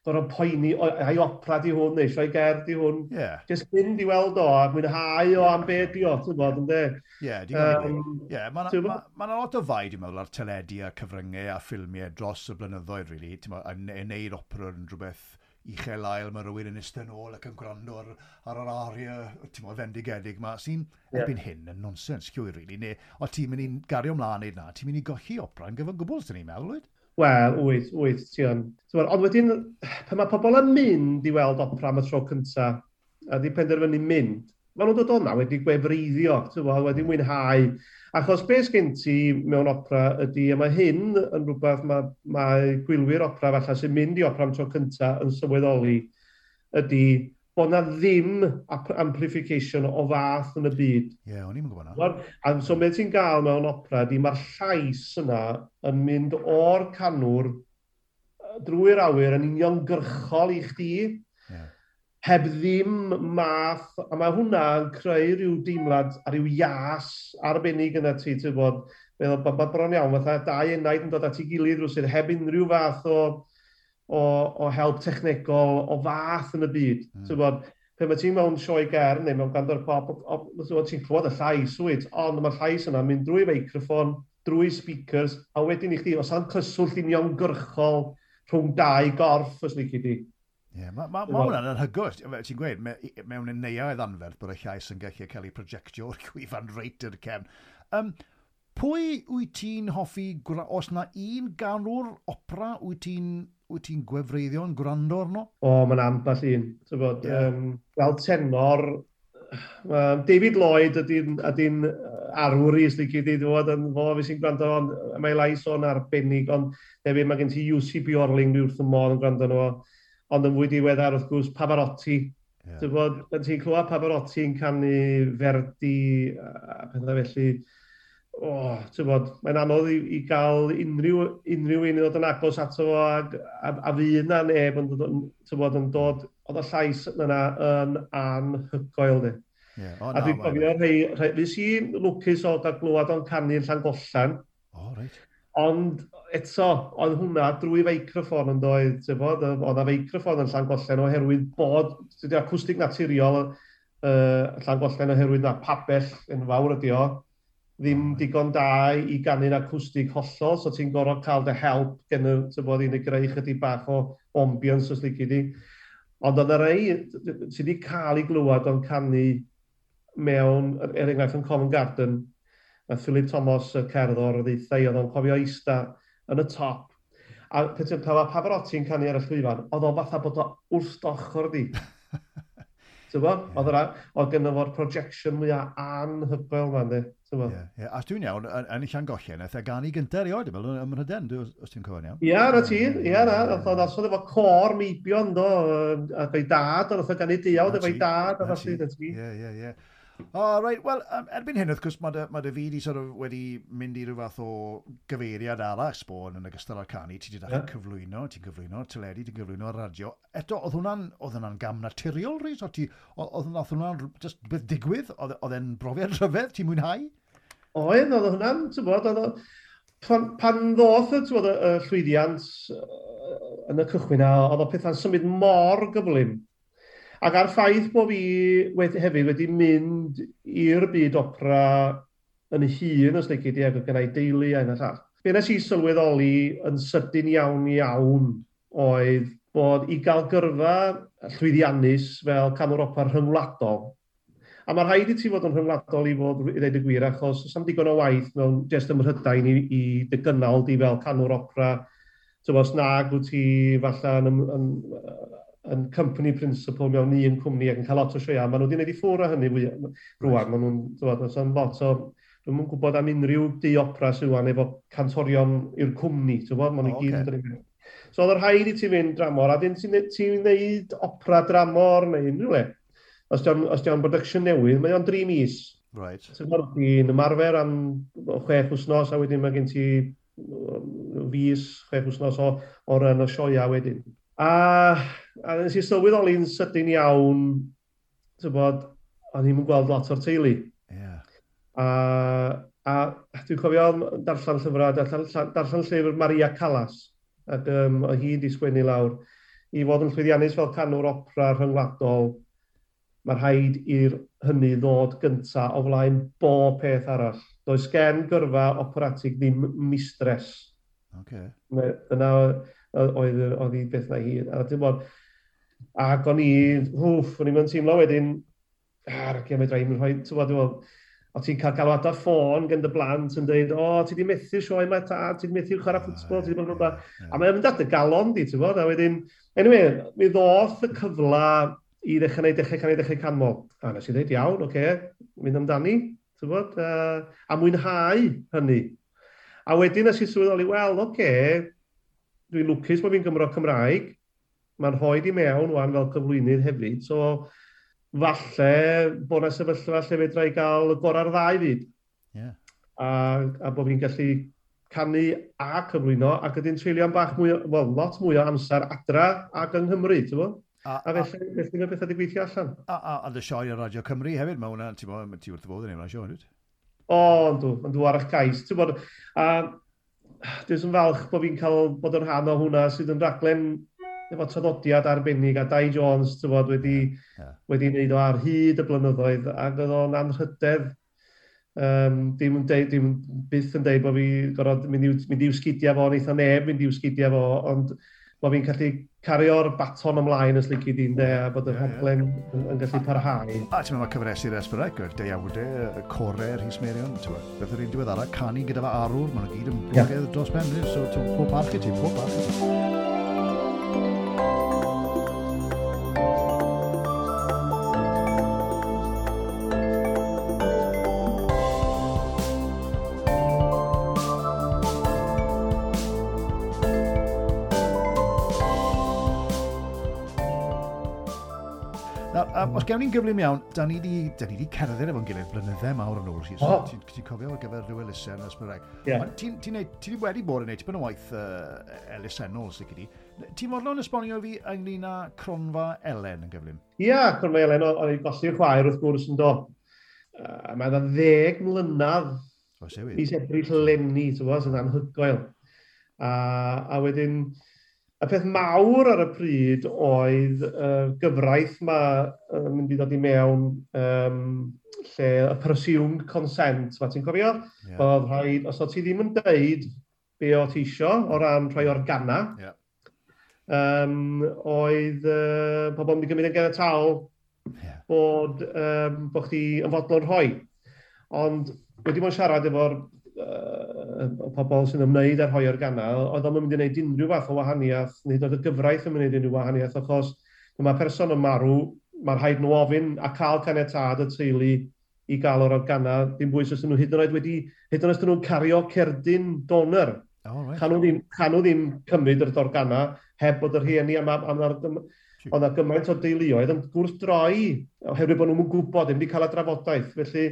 Speaker 2: Bod o'n poeni, ai opera di hwn, neu sio'i ger di hwn.
Speaker 1: Yeah.
Speaker 2: Just mynd i weld o, a mwynhau o am beth di o, ti'n bod, ynddi?
Speaker 1: Ie, Ie, mae'n lot o fai, dwi'n meddwl, ar teledu a cyfryngau a ffilmiau dros y blynyddoedd, really, ti'n yn, yn neud opera yn rhywbeth uchel ail, mae rhywun yn eistedd yn ôl ac yn gwrando ar, ar yr aria, ti'n mo, fendigedig yma, sy'n yeah. erbyn hyn yn nonsens, cywir, really, Ne, o ti'n mynd i gario ymlaen i'n na, ti'n mynd i golli opera yn gyfan gwbl, sy'n ni'n meddwl, wyd?
Speaker 2: Wel, wyth, wyth, ti o'n. Ond wedyn, pan mae pobl yn mynd i weld opera am y tro cyntaf, a di penderfynu mynd, maen nhw'n dod o'na wedi gwefreiddio, wedi mwynhau. Achos beth gen ti mewn opera ydy, a mae hyn yn rhywbeth mae, mae gwylwyr opera falle sy'n mynd i opera am tro cyntaf yn sylweddoli, ydy bod na ddim amplification o fath yn y byd.
Speaker 1: Ie, yeah, o'n i'n gwybod na.
Speaker 2: A so beth ti'n gael mewn opera, di mae'r llais yna yn mynd o'r canwr drwy'r awyr yn uniongyrchol i chdi, yeah. heb ddim math, a mae hwnna yn creu rhyw deimlad a rhyw ias arbennig yna ti, ti'n bod, meddwl, bod bron iawn, fatha dau enaid yn dod at ei gilydd rwysyd, heb unrhyw fath o o, o help technegol o fath yn y byd. Mm. So, bod, pe mae ti'n mewn sioe ger neu mewn gandor pop, ti'n clywed y llais wyt, ond mae'r llais yna mynd drwy feicroffon, drwy speakers, a wedyn i chdi, os am cyswllt union gyrchol rhwng dau gorff, os ni di.
Speaker 1: Yeah, mae ma, ma hwnna'n anhygwys. Ti'n gweud, me, mewn neuaidd anferth bod y llais yn gallu cael ei projectio o'r [laughs] gwifan reit i'r cefn. Um, pwy wyt ti'n hoffi, os na un ganwr opera wyt ti'n wyt ti'n gwefreiddio'n gwrando arno?
Speaker 2: O, mae'n ambell un. Bod, yeah. um, fel tenor, um, David Lloyd ydy'n ydy arwr i, sdi gyd i ddod yn fo, fi sy'n gwrando on, mae lais o'n arbennig, ond nefyd mae gen ti UCB Orling wrth y môr yn gwrando nhw, ond yn fwy diweddar wrth gwrs Pavarotti, Yeah. Bod, pan ti'n clywed Pavarotti yn canu ferdi a pethau felly, oh, ti'n bod, mae'n anodd i, i gael unrhyw, unrhyw un i ddod yn agos ato fo a, a, a fi yna neb yn, dod, bod, yn dod, oedd y llais yna yn anhygoel ni. Yeah. Oh, a dwi'n gofio rhai, rhai, fi i lwcus o gael glwad o'n canu yn Llangollen.
Speaker 1: Oh, right.
Speaker 2: Ond eto, oedd hwnna drwy feicroffon yn doedd, bod, oedd y feicroffon yn Llangollen oherwydd bod, dydy acwstig naturiol uh, Llangollen oherwydd na pabell yn fawr ydi o, ddim digon da i ganu'n acwstig hollol, so ti'n gorfod cael dy help gen y, ti'n bod, i'n greu chydig bach o ambience os lygu di. Ond oedd y rei, sydd wedi cael ei glywed o'n canu mewn, er, er enghraifft yn Common Garden, a Philip Thomas, y cerddor, y ddeithau, oedd o'n cofio eista yn y top. A pan pa, Pavarotti'n canu ar y llwyfan, oedd o fatha bod o wrth ochr di. [laughs] Ti'n bo? Oedd yeah. oedd gynno fo'r projection mwyaf anhygoel ma'n di. Yeah,
Speaker 1: yeah. A dwi'n iawn, yn eich angollen, eithaf gan i gyntaf erioed, fel ym Mhryden, os ti'n cofyn iawn.
Speaker 2: Ie, na ti, ie, na. Oedd oedd efo cor meibion, do, a ei dad, oedd oedd gan i diawd efo'i dad, oedd ti,
Speaker 1: na ti. Ie, ie, ie. O, right, wel, um, erbyn hyn, wrth gwrs, mae dy, ma dy fi di sort of wedi mynd i rhyw fath o gyfeiriad arall sbon yn ogystal â'r canu. Ti wedi dachau yeah. cyflwyno, ti'n cyflwyno teledu, ti'n cyflwyno radio. Eto, oedd hwnna'n, oedd hwnna'n gam naturiol, Rhys? Oedd hwnna'n just beth digwydd? E, oedd e'n brofiad rhyfedd? Ti'n mwynhau?
Speaker 2: Oedd, oedd hwnna'n, ti'n bod, oedd pan, pan ddoth y, y llwyddiant yn y cychwyn, oedd o pethau'n symud mor gyflym Ac ar ffaith bod fi wedi, hefyd wedi mynd i'r byd opera yn hun, os ddecyd di, ac oedd gennau deulu a'n all. Be nes i sylweddoli yn sydyn iawn iawn oedd bod i gael gyrfa llwyddiannus fel canwr opera rhyngwladol, a mae rhaid i ti fod yn rhyngwladol i fod i ddeud y gwir, achos sam digon o waith mewn jyst ymrhydain i, i dy gynnal di fel canwr opera, tybos nag wyt ti falle yn, yn, yn company principal mewn un cwmni ac yn cael lot o sioia. Maen nhw wedi gwneud i ffwr o hynny rwan. Maen nhw'n dod yn lot o... Dwi'n mwyn gwybod am unrhyw di opera sy'n wan efo cantorion i'r cwmni. Maen nhw oh, gyd yn So oedd yr rhaid i ti fynd dramor, a dyn ti'n ti wneud opera dramor neu unrhyw le. Os ti'n production newydd, mae o'n dri mis.
Speaker 1: Right.
Speaker 2: Ti'n ti'n ymarfer am chwech wsnos, a wedyn mae gen ti fus, chwech wsnos o, o ran y sioia wedyn. A A nes i sylweddoli'n sydyn iawn, ti'n bod, o'n i'n gweld lot o'r teulu.
Speaker 1: Yeah.
Speaker 2: A, a dwi'n cofio darllen llyfrau, darllen, darllen llyfr Maria Callas, ac um, o hi wedi sgwennu lawr, i fod yn llwyddiannus fel canwr opera rhyngwladol, mae rhaid i'r hynny ddod gyntaf o flaen bob peth arall. Does gen gyrfa operatig ddim mistres.
Speaker 1: Okay.
Speaker 2: Yna oedd hi beth na hi. A dim ond, Ac o'n i, hwff, o'n i'n teimlo wedyn, ar, y gymryd rhaid, yn rhoi, ti'n bod, o ti'n cael galwad o ffôn gen dy blant yn dweud, o, ti di methu'r sioe mae ta, ti di methu'r chwarae ffwtsbol, ti di bod yn rhywbeth. A mae'n mynd at y galon di, ti'n bod, a wedyn, anyway, mi ddoth y cyfla i ddechrau gwneud dechrau canau ddechrau canmol. A nes i ddweud, iawn, oce, okay, mynd amdani, ti'n bod, uh, a mwynhau hynny. A wedyn nes i sylweddoli, wel, oce, okay, dwi'n lwcus bod fi'n Gymro Cymraeg, Mae'n rhoed i mewn wan fel cyflwynydd hefyd, so falle bod yna sefyllfa lle fedra i gael y gorau'r ddau fyd. Yeah. A, a bod fi'n gallu canu a cyflwyno ac ydy'n treulio am bach mwy, well, lot mwy o amser adra ac yng Nghymru, ti'n bod? A, a, a felly, felly mae bethau wedi gweithio allan.
Speaker 1: A, a, a dy sioe ar Radio Cymru hefyd, mae hwnna, ti'n bod, ti wrth bod yn ei wneud sioe,
Speaker 2: O, yndw, yndw ar eich cais, ti'n bod, a dwi'n falch bod fi'n cael bod yn rhan o hwnna sydd yn raglen efo traddodiad arbennig a Dai Jones tyfod, wedi, yeah. wedi wneud o ar hyd y blynyddoedd ac oedd o'n anrhydedd Um, dim, yn deud, dim byth yn deud bod fi gorfod mynd, mynd i'w sgidiau fo, neitha neb mynd i'w sgidiau fo, ond bod fi'n gallu cario'r baton ymlaen os lygu di'n de, a bod y rhaglen yn, yn gallu parhau.
Speaker 1: A ti'n meddwl mae cyfresu'r esbrec, y deiawdau, y core, Rhys Merion, beth yw'r un diweddara, canu gyda fe arwr, maen nhw gyd yn blogedd yeah. dros ben, so pob parch i ti, pob parch i ti. gawn ni'n gyflym iawn, da ni wedi, da ni wedi cerdded efo'n gilydd blynyddau mawr yn ôl. Ti'n oh. ti, ti cofio ar gyfer rhyw elusen yn ysbryd rhaeg. Yeah. Ti'n ti, ti wedi bod yn neud tipyn o waith uh, elusenol sy'n gyda. Ti'n fodlon esbonio fi ynglyn â cronfa Elen yn gyflym?
Speaker 2: Ia, yeah, cronfa Elen, o'n i'n golli'r chwaer wrth gwrs yn do. Uh, mae yna ddeg mlynedd e mis ebryll lenni, ti'n bod, sy'n anhygoel. A, a wedyn, Y peth mawr ar y pryd oedd uh, gyfraith mae uh, mynd i ddod i mewn um, lle y presumed consent, mae ti'n cofio? Yeah. Oedd rhaid, os oedd ti ddim yn deud be o ti isio o ran rhai organa, yeah. um, oedd uh, pobl yn mynd i gymryd yn genetawl yeah. bod, um, bod chdi yn fodlon rhoi. Ond wedi bod yn siarad efo'r y pobl sy'n ymwneud â'r hoi'r ganal, oedd o'n mynd i wneud unrhyw fath o wahaniaeth, nid oedd y gyfraith yn mynd i wneud unrhyw wahaniaeth, achos mae person yn marw, mae'r rhaid nhw ofyn a cael caniatad y teulu i gael o'r organa, dim bwys os nhw hyd yn oed wedi, hyd yn oed nhw'n cario cerdyn donor. Oh, right. Can nhw ddim, can nhw ddim cymryd yr organa heb bod yr rhieni am, am, am, Ond na gymaint o deuluoedd yn gwrth droi, oherwydd bod nhw'n gwybod, ddim wedi cael y drafodaeth. Felly,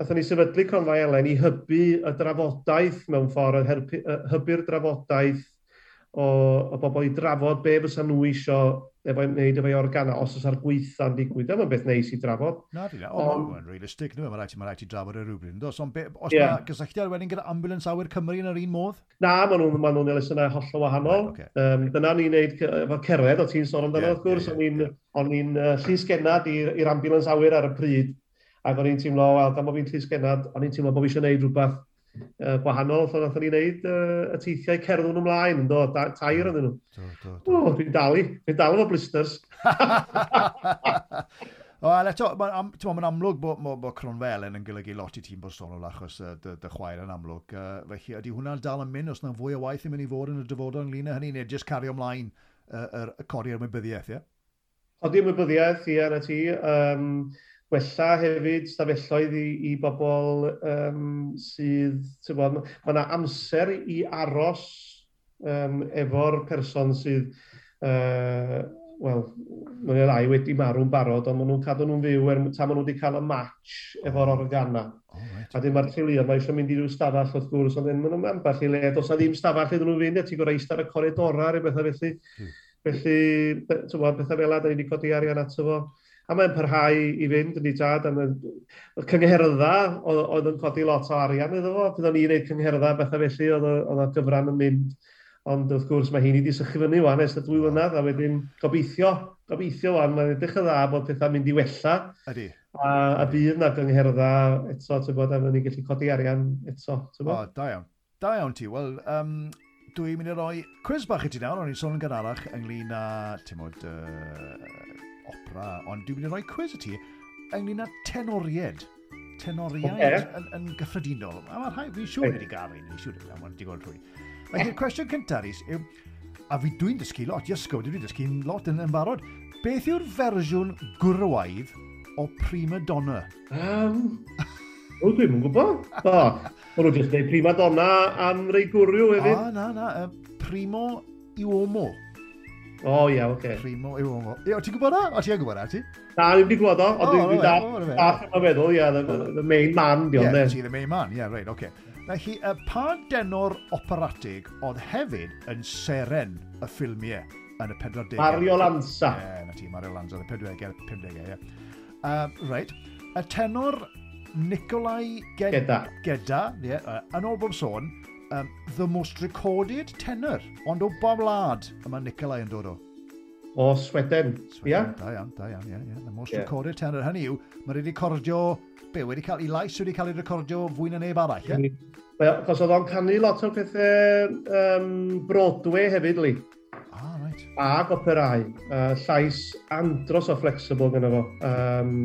Speaker 2: Nathon ni sefydlu Cronfa Elen i hybu y drafodaeth mewn ffordd, hybu'r drafodaeth o, o bobl i drafod be fysa nhw isio efo wneud efo'i organa os oes ar gweitha'n digwydd. Dyma'n beth neis i drafod.
Speaker 1: Na, dwi'n on, mae'n realistig, dwi'n mae'n rhaid i drafod yr rhywbryd. Dos, ond os yeah. mae gysylltiad wedyn gyda ambulance awyr Cymru yn yr un modd?
Speaker 2: Na, maen nhw'n ma nhw elusynau o wahanol. Right, okay. um, dyna ni'n neud efo cerdded, o ti'n sôn amdano, yeah, wrth gwrs, yeah, yeah, yeah. o'n i'n uh, llisgenad i'r ambulance awyr ar y pryd Ac o'n i'n teimlo, wel, gan bod fi'n llysgenad, o'n i'n teimlo bod fi eisiau gwneud rhywbeth uh, gwahanol, so nath o'n i'n neud uh, y teithiau cerddwn ymlaen, yn dod, tair yn nhw. O, dwi'n dalu, dwi'n dalu fo blisters. [laughs]
Speaker 1: Wel, eto, mae'n ma amlwg bod, bod, bod Cronfelen yn golygu lot i tîm Bostonol achos uh, dy, dy chwaer yn amlwg. Uh, felly, ydy hwnna'n dal yn mynd os na fwy o waith yn mynd i fod yn y dyfodol ynglyn â hynny, neu jyst cario ymlaen uh, er, y cori ar wybyddiaeth, ie? Yeah?
Speaker 2: Codi ymwybyddiaeth, ie, na ti. Um, gwella hefyd stafelloedd i, i bobl um, sydd, ti'n bod, mae yna amser i aros um, efo'r person sydd, uh, wel, mae'n rai wedi marw'n barod, ond maen nhw'n cadw nhw'n fyw er, ta maen nhw wedi cael y match efo'r organa. Oh, right. A dim mae'r teuluoedd, mae eisiau mynd i ryw stafell wrth gwrs, ond maen nhw'n ambell i le, dos na ddim stafell iddyn nhw fynd, a ti'n gorau eistedd y coridorau, neu bethau felly. Hmm. Felly, ti'n bod, bethau fel yna, da ni wedi codi arian ato fo. A mae'n parhau i fynd yn ei tad, a mae'n cyngherydda oedd yn codi lot o arian iddo fo. Byddwn ni'n gwneud cyngherydda bethau felly oedd y gyfran yn mynd. Ond wrth gwrs mae hyn i di sychu fyny wan ers y dwy flynydd, a wedyn gobeithio, gobeithio wan, mae'n edrych y dda bod pethau'n mynd i wella. Ydy. A, a bydd na gyngherydda eto, ti'n bod, a fyddwn ni'n gallu codi arian eto.
Speaker 1: O, da iawn. Da iawn ti. Wel, um, dwi'n mynd i roi quiz bach i ti nawr, o'n i'n sôn yn gynharach ynglyn â, ti'n bod, uh, opera, ond dwi'n mynd i roi quiz i ti ynglyn â tenoried. Tenoriaid okay. yn, yn, gyffredinol. A mae rhai, fi'n siŵr wedi gael un, fi'n siŵr wedi gael un, digon trwy. Felly, y cwestiwn cyntaf yw, a fi dwi'n dysgu lot, iasgob, dwi'n dysgu lot yn yn barod, beth yw'r fersiwn gwrwaidd o Prima Donna?
Speaker 2: Um, o, dwi'n mwyn gwybod. O, o'n nhw'n dweud Prima Donna am rei gwrw hefyd.
Speaker 1: O, na, na, uh, Primo Uomo.
Speaker 2: O, oh, ie, oce. Okay.
Speaker 1: Primo yw hwnnw. Ie, o ti'n gwybod o? O ti'n gwybod o, ti?
Speaker 2: Na, ddim wedi gwybod o, ond dwi'n dall yn meddwl, ie, the main man, di ond
Speaker 1: e. Ie, the main man, ie, reit, oce. Felly, y pa denor operatig oedd hefyd yn seren y ffilmiau yn y 40au?
Speaker 2: Mario Lanza.
Speaker 1: Ie, yeah, na ti, Mario Lanza, y 40au, 50au, ie. Uh, right. y tenor Nicolai Ged Geda, Geda ie. yeah, uh, yn ôl bob sôn, um, the most recorded tenor, ond o bob lad yma Nicolau yn dod o?
Speaker 2: O Sweden,
Speaker 1: ia? Da iawn, da iawn, ia, ia. The most yeah. recorded tenor, hynny yw, mae wedi recordio, be, wedi cael ei lais wedi cael ei recordio fwy na neb arall, ia?
Speaker 2: Yeah? cos oedd o'n canu lot o'r pethau um, Broadway hefyd, li.
Speaker 1: Ah, right.
Speaker 2: Ac operau, uh, llais andros o flexible gyda fo. Um,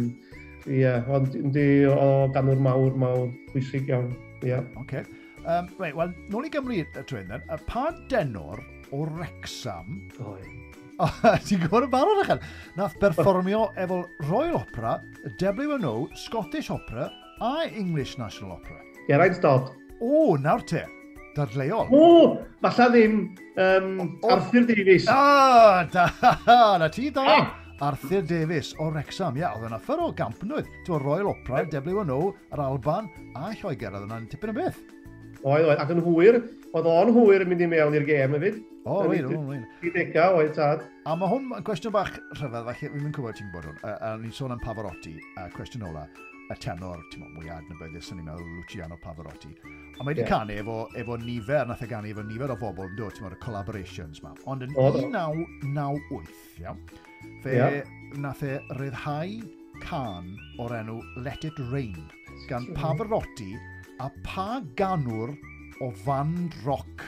Speaker 2: Ie, yeah, ond yndi o ganwr mawr, mawr, pwysig iawn. Ie. Yeah.
Speaker 1: Okay. Um, Reit, wel, nôl i Gymru y tren then, y pa denor o Rexham... [laughs] O, Ti'n gwybod y barod eich Nath berfformio efo Royal Opera, WNO, Scottish Opera a English National Opera.
Speaker 2: Geraint Dodd.
Speaker 1: O, nawr te. Dadleol.
Speaker 2: O, falle ddim um, o, Arthur Davies.
Speaker 1: Ah, da, [laughs] na ti da. Ah. Arthur Davies o Wrexham. Ia, yeah, oedd yna ffyr o gampnwydd. Ti'n Royal Opera, WNO, yr Alban a Lloegr. Oedd yna'n tipyn o beth.
Speaker 2: Oedd, oedd, ac yn hwyr, oedd o'n hwyr yn mynd i mewn i'r gêm hefyd.
Speaker 1: O, oh, wir, wir,
Speaker 2: wir. 30 oedd tad.
Speaker 1: A mae hwn yn cwestiwn bach rhyfedd, falle, fi'n mynd cwbod ti'n bod hwn, a, a ni'n sôn am Pavarotti, a cwestiwn ola, y tenor, ti'n meddwl, mwy adnabyddus yn ni'n meddwl, Luciano Pavarotti. A mae wedi yeah. canu efo, efo nifer, nath e ganu efo nifer o bobl yn dod, ti'n mwyn, y collaborations ma. Ond yn 1998, iawn, fe yeah. nath e ryddhau can o'r enw Let It Rain gan Pavarotti a pa ganwr o fan roc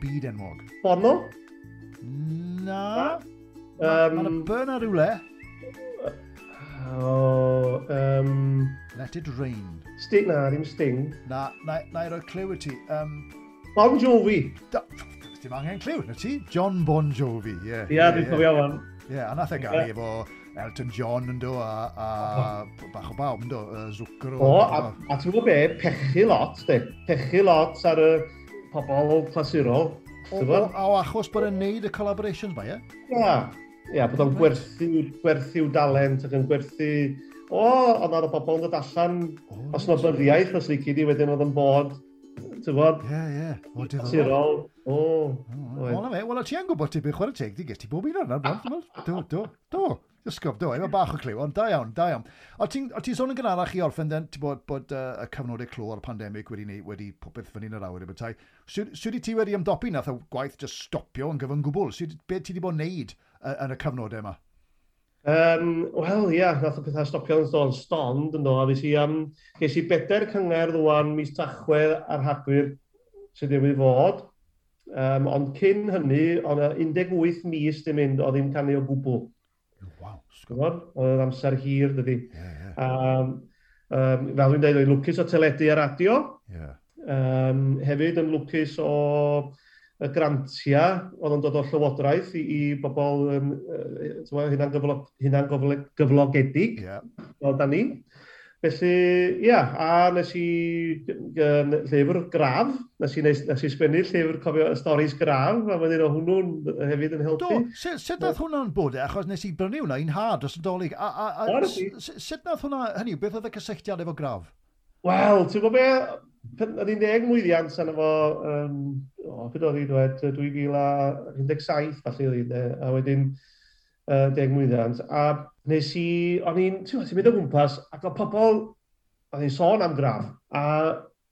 Speaker 1: byd enwog?
Speaker 2: Bono?
Speaker 1: Na. Um, Mae'n ma burn ar rywle.
Speaker 2: Oh, um,
Speaker 1: Let it rain.
Speaker 2: Sting, na, ddim Sting.
Speaker 1: Na, na, na i roi clyw i ti. Um,
Speaker 2: bon Jovi. Da,
Speaker 1: ddim angen clyw, na ti? John Bon Jovi, ie.
Speaker 2: Yeah, Ia, yeah, dwi'n cofio fan.
Speaker 1: Ie, a nath e gael efo Elton John yn do, a, a bach o bawb yn do, uh, Zucker.
Speaker 2: O, a, a ti'n gwybod be, pechu lot, de. Pechu lot ar y pobl clasurol.
Speaker 1: O, o, o, achos bod yn neud y collaborations ba, ie?
Speaker 2: Ia, ia, bod o'n gwerthu, gwerthu dalent ac yn gwerthu... O, ond ar y bobl yn dod allan, oh, os yna byddiaeth os licid i wedyn oedd yn bod ti'n bod?
Speaker 1: Ie, ie. O,
Speaker 2: diddorol. O,
Speaker 1: o. O, na fe. Wel, ti yn gwybod ti beth chwarae teg, di gesti bob un o'r nawr, do, do, do. Ysgob, do, efo bach o cliw, ond da iawn, da iawn. O ti'n ti sôn yn gynharach i orffen, den, ti'n bod, bod uh, y cyfnodau clw o'r pandemig wedi ni, wedi popeth fyny yn yr awyr i bethau. Swy ti wedi ymdopi nath y gwaith just stopio yn gyfyn gwbl? Swy, be ti wedi bod yn neud uh, yn y cyfnodau yma?
Speaker 2: Um, Wel, ia, yeah, nath y pethau stopio yn ddod stond yn dod. Fes i, um, ges i bedair cyngor ddwan mis tachwedd ar hagwyr sydd wedi fod. Um, ond cyn hynny, ond 18 mis dim mynd o ddim canu o gwbl.
Speaker 1: Wow.
Speaker 2: Sgwbod? Oedd amser hir, dydy. Yeah, yeah. Um, um, fel dwi'n dweud, oedd lwcus o teledu a radio. Yeah. Um, hefyd yn lwcus o y grantia oedd yn dod o llywodraeth i, i bobl um, uh, hynna'n gyflog, hynna gyflogedig. Yeah. Fel da ni. Felly, ia, a nes i llyfr graf, nes i, nes i sgwennu llyfr cofio y storys graf, a mae'n un o hwnnw'n hefyd yn helpu.
Speaker 1: Do, sut, sut nath hwnna'n bod e? Achos nes i brynu hwnna un had os y dolyg. A, a, a, sut nath hwnna, hynny, beth oedd y cysylltiad efo graf?
Speaker 2: Wel, ti'n gwybod be, Yn un deg mwyddiant yn efo, um, o, beth oedd hi'n dweud, 2017 falle oedd hi'n A wedyn, uh, deg mwyddiant, a nes i, o'n i'n, ti'n mynd o gwmpas, ac o pobl, o'n i'n sôn am graf, a,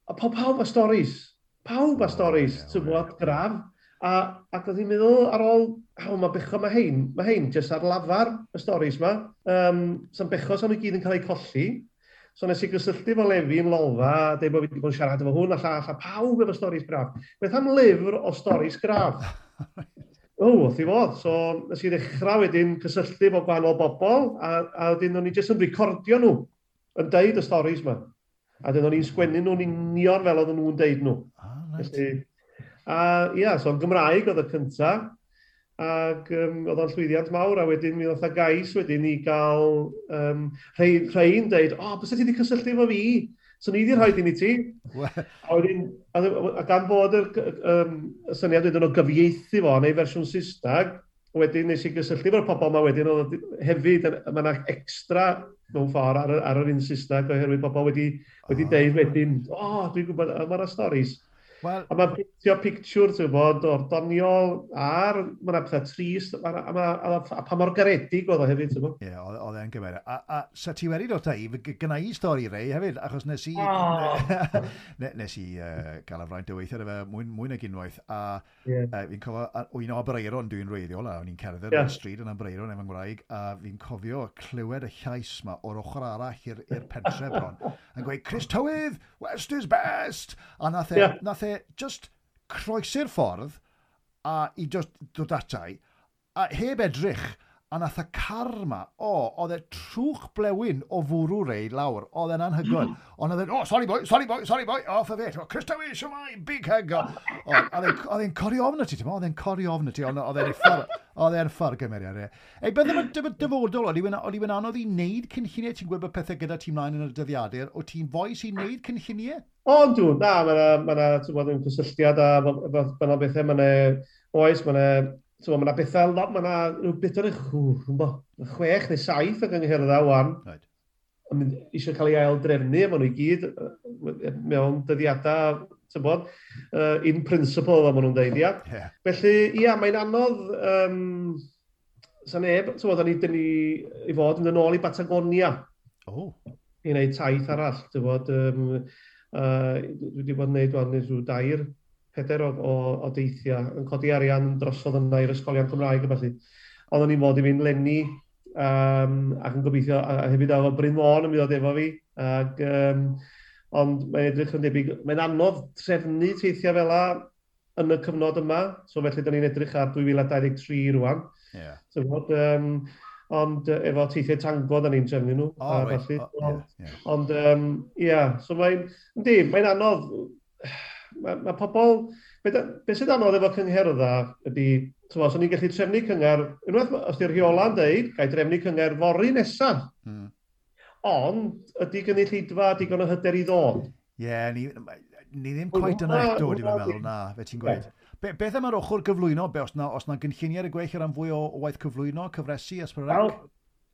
Speaker 2: a pob pawb a storis, pawb a storys, ti'n bod, graf, a, ac oedd i'n meddwl ar ôl, haw, mae becho mae hein, mae hein jyst ar lafar y storis yma, um, sa'n becho sa'n nhw gyd yn cael eu colli, So nes i gysylltu fo Lefi yn lolfa, a dweud bod fi wedi bod yn siarad efo hwn a llall, a pawb efo storys graf. Beth am lyfr o storys graf? [laughs] O, wrth i fod. So, nes i ddechrau wedyn cysylltu efo gwahanol bobl, a, a wedyn o'n i jyst yn recordio nhw yn deud y storys yma. A wedyn o'n i'n sgwennu nhw'n union fel oedd nhw'n deud nhw.
Speaker 1: Ah, right.
Speaker 2: Felly, a ia, so Gymraeg oedd y cynta, ac um, oedd o'n llwyddiant mawr, a wedyn mi oedd y gais wedyn i gael um, rhai, rhai'n deud, o, oh, bys ti wedi cysylltu efo fi? So ni wedi'n rhoi dyn i ti. a wedyn, a gan bod y, um, y syniad wedyn o gyfieithu fo neu fersiwn Saesneg, wedyn nes i gysylltu fo'r pobol yma wedyn, oedd hefyd, mae yna extra mewn ffordd ar, ar yr un Saesneg oherwydd pobol wedi, wedi deud wedyn, o, oh, dwi'n gwybod, mae'r storis.
Speaker 1: Well,
Speaker 2: a mae'n pictio pictiwr, ti'n bod, o'r doniol ar, mae'n pethau trist, a, a, a, a a pa mor garedig oedd o hefyd, ti'n bod.
Speaker 1: Ie, yeah, oedd e'n gyfer. A, a sa ti wedi dod i, gyna i stori rei hefyd, achos nes i,
Speaker 2: oh. [laughs]
Speaker 1: ne, nes i uh, gael y fraint o weithio efo mwy, mwy nag unwaith, a
Speaker 2: yeah.
Speaker 1: uh, fi'n cofio, un o abreiron dwi'n reiddiol, a o'n i'n cerdded yeah. ar y stryd yn abreiron efo'n Ngwraig, a fi'n cofio clywed y llais ma o'r ochr arall i'r pentre bron, yn gweud, Chris Tywydd, West is best! A nath e,
Speaker 2: yeah.
Speaker 1: nath e e just croesi'r ffordd a i just dod atai, a heb edrych a nath y car ma, o, oh, oedd e trwch blewyn o fwrw rei lawr, oedd e'n anhygoel. Mm. Ond oedd e'n, o, oh, sorry boy, sorry boy, sorry boy, off of it, o, Christopher siwmai, big hug. Oedd e'n cori ofn y ti, oedd e'n cori ofn y ti, ond oedd e'n ffar, oedd e'n ffar gymeriad e. Ei, bydde mae'n dyfodol, oedd i'n anodd i wneud cynlluniau, ti'n gwybod pethau gyda ti mlaen yn y dyddiadur, o ti'n foes i wneud cynlluniau?
Speaker 2: O, dw, na, mae'n ma cysylltiad a fel bethau, mae'n oes, mae So mae yna bethau, lot, mae yna rhyw bit o'r chwech neu saith o ynghyrdda wan.
Speaker 1: Right.
Speaker 2: eisiau cael ei ail drefnu, maen nhw i gyd mewn dyddiadau, ti'n bod, uh, in principle, fel maen nhw'n deud, ia.
Speaker 1: Yeah.
Speaker 2: Felly, ia, mae'n anodd, um, sa'n neb, ti'n bod, ni, dyn ni i fod yn ôl i Batagonia.
Speaker 1: Oh.
Speaker 2: I wneud taith arall, ti'n bod, um, uh, dwi wedi bod yn gwneud, dwi'n rhyw dair peder o, o, o deithiau yn codi arian drosodd yna i'r ysgolion Cymraeg a falle. Oedden ni fod i fynd lenni um, ac yn gobeithio, a, a hefyd efo Bryn Môn yn mynd o efo fi. Ac, um, ond mae'n edrych yn debyg, mae'n anodd trefnu teithiau fel la yn y cyfnod yma, so felly da ni'n edrych ar 2023 rwan.
Speaker 1: Yeah.
Speaker 2: So, bod, um, ond uh, efo teithiau tango da ni'n trefnu nhw.
Speaker 1: Oh,
Speaker 2: a,
Speaker 1: right.
Speaker 2: oh,
Speaker 1: yeah, yeah.
Speaker 2: Ond, um, yeah, so mae'n, yndi, mae'n anodd, mae ma pobl... Be, be sydd anodd efo cyngherddau ydy, so os o'n i'n gallu trefnu cyngor, unwaith os di'r rheola'n deud, gai drefnu cyngor fori nesaf.
Speaker 1: Mm.
Speaker 2: Ond, ydy gynulleidfa digon o hyder i ddod.
Speaker 1: Ie, yeah, ni, ni ddim coed yna eto,
Speaker 2: dwi'n
Speaker 1: meddwl, na, fe ti'n gweud. Be, beth yma'r ochr gyflwyno, be, os na, os na gynlluniau y gwell ar am fwy o, o waith cyflwyno, cyfresu, ysbrydau?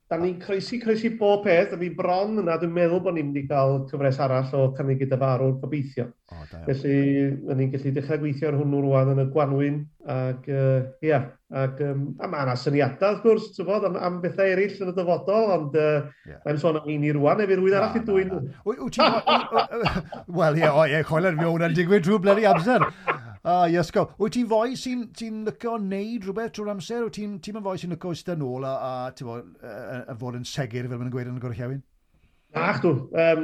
Speaker 2: da ni'n croesi, croesi bob peth, a fi bron yna, dwi'n meddwl bod ni'n mynd i gael cyfres arall o cynnig gyda farw'r gobeithio.
Speaker 1: O, da
Speaker 2: Felly, da ni'n gallu dechrau gweithio ar hwnnw rwan yn y gwanwyn, ac, uh, ia, ac, um, a mae yna syniadau, wrth gwrs, bod, am, am bethau eraill yn y dyfodol, ond uh, yeah. mae'n sôn am un i rwan, efo'n rwy'n arall i dwy'n.
Speaker 1: Wel, ie, o, ie, coelad fi o hwnna'n digwydd drwy bleri amser. Ah, yes, go. Wyt ti'n foi sy'n ti lyco wneud rhywbeth trwy'r amser? Wyt ti'n ti foi sy'n lyco ystyn ôl a, a, bo, a, a fod yn segur fel mae'n gweud yn y gorchiawin?
Speaker 2: Ach, chdw. Um,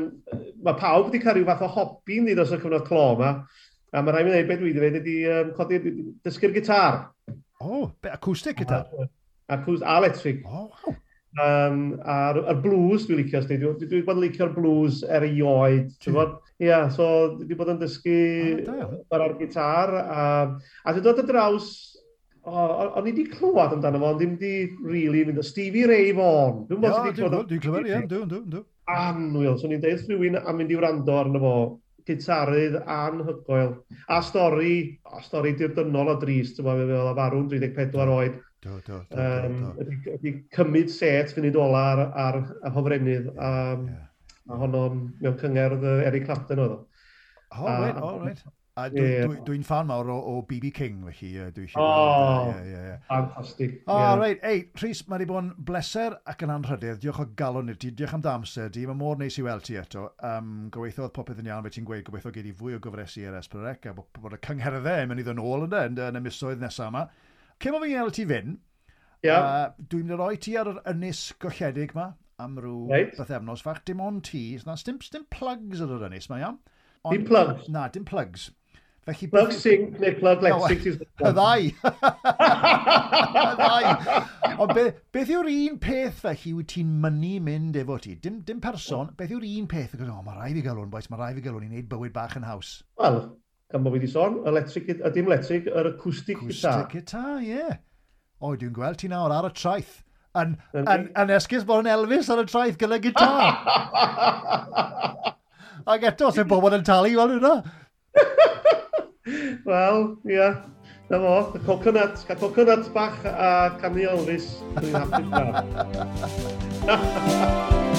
Speaker 2: mae pawb wedi cael rhyw fath o hobi yn ddos o cyfnod clo yma. A mae rhaid i wneud beth dwi wedi gwneud ydy um, codi dysgu'r gitar.
Speaker 1: O, oh, be, acoustic gitar?
Speaker 2: A, a, a electric.
Speaker 1: O, oh, wow.
Speaker 2: Um, a'r, ar blues dwi'n licio, dwi, dwi, dwi bod yn licio'r blues er ei oed, ti'n bod? Ie, yeah, so dwi bod yn dysgu ar ar gitar, a, a dwi'n dod y draws, o'n i wedi clywed amdano fo, ond ddim wedi really mynd o Stevie Ray Vaughan. Dwi'n bod wedi clywed.
Speaker 1: Dwi'n clywed, ie, dwi'n, dwi'n, dwi'n.
Speaker 2: Anwyl, so ni'n deud rhywun am mynd i wrando arno fo, gitarydd anhygoel, a stori, a stori dirdynol o drist, ti'n meddwl, fel a farw'n 34 oed,
Speaker 1: Do, do, do.
Speaker 2: Um,
Speaker 1: do, do.
Speaker 2: Ydy, cymryd set fynd ola ar, ar, ar hofrennydd a,
Speaker 1: yeah.
Speaker 2: a honno'n mewn cyngerdd Eric Clapton oedd o.
Speaker 1: Oh,
Speaker 2: a,
Speaker 1: right, all right. A dwi'n
Speaker 2: yeah.
Speaker 1: dwi, dwi fan mawr o, o BB King, felly uh, dwi
Speaker 2: eisiau...
Speaker 1: Oh, yeah, yeah, yeah.
Speaker 2: fantastic.
Speaker 1: O,
Speaker 2: oh,
Speaker 1: yeah. right. Ei, Rhys, mae wedi bod yn bleser ac yn anrhydydd. Diolch o galon i ti, diolch am damser. di. Mae mor neis i weld ti eto. Um, gobeithio oedd popeth yn iawn, fe ti'n gweud, gobeithio gei di fwy o gyfresu ar Esbrerec, a bod y cyngherddau e yn mynd i ddyn ôl yna yn y misoedd nesaf yma. Cym o fi'n gael ti fynd,
Speaker 2: yeah.
Speaker 1: uh, dwi'n mynd i roi ti ar yr ynys golledig ma, am rhyw
Speaker 2: right.
Speaker 1: bythefnos fach, dim ond ti, na, dim, dim plugs ar yr ynys ma, iawn.
Speaker 2: Dim plugs?
Speaker 1: Na, dim plugs. Felly,
Speaker 2: plug sync neu plug [laughs] lexic.
Speaker 1: No,
Speaker 2: y
Speaker 1: ddau. [laughs] y ddau. Ond be, beth yw'r un peth felly wyt ti'n mynnu mynd efo ti? Dim, dim person, beth yw'r un peth? Oh, mae rai fi gael hwn, boes, mae rai fi gael hwn i wneud bywyd bach yn haws.
Speaker 2: Wel, gan bod fi wedi sôn, electric, a dim electric, yr acoustic guitar.
Speaker 1: Acoustic guitar, ie. Yeah. O, dwi'n gweld ti nawr ar y traeth. Yn,
Speaker 2: yn,
Speaker 1: yn, yn esgus bod yn Elvis ar y traeth gyda gitar. [laughs] Ac eto, sef bobl yn talu fel hwnna. [laughs]
Speaker 2: Wel, ie. Yeah. Na fo, y coconut, ca coconut bach a canu Elvis. Dwi'n hapus [laughs]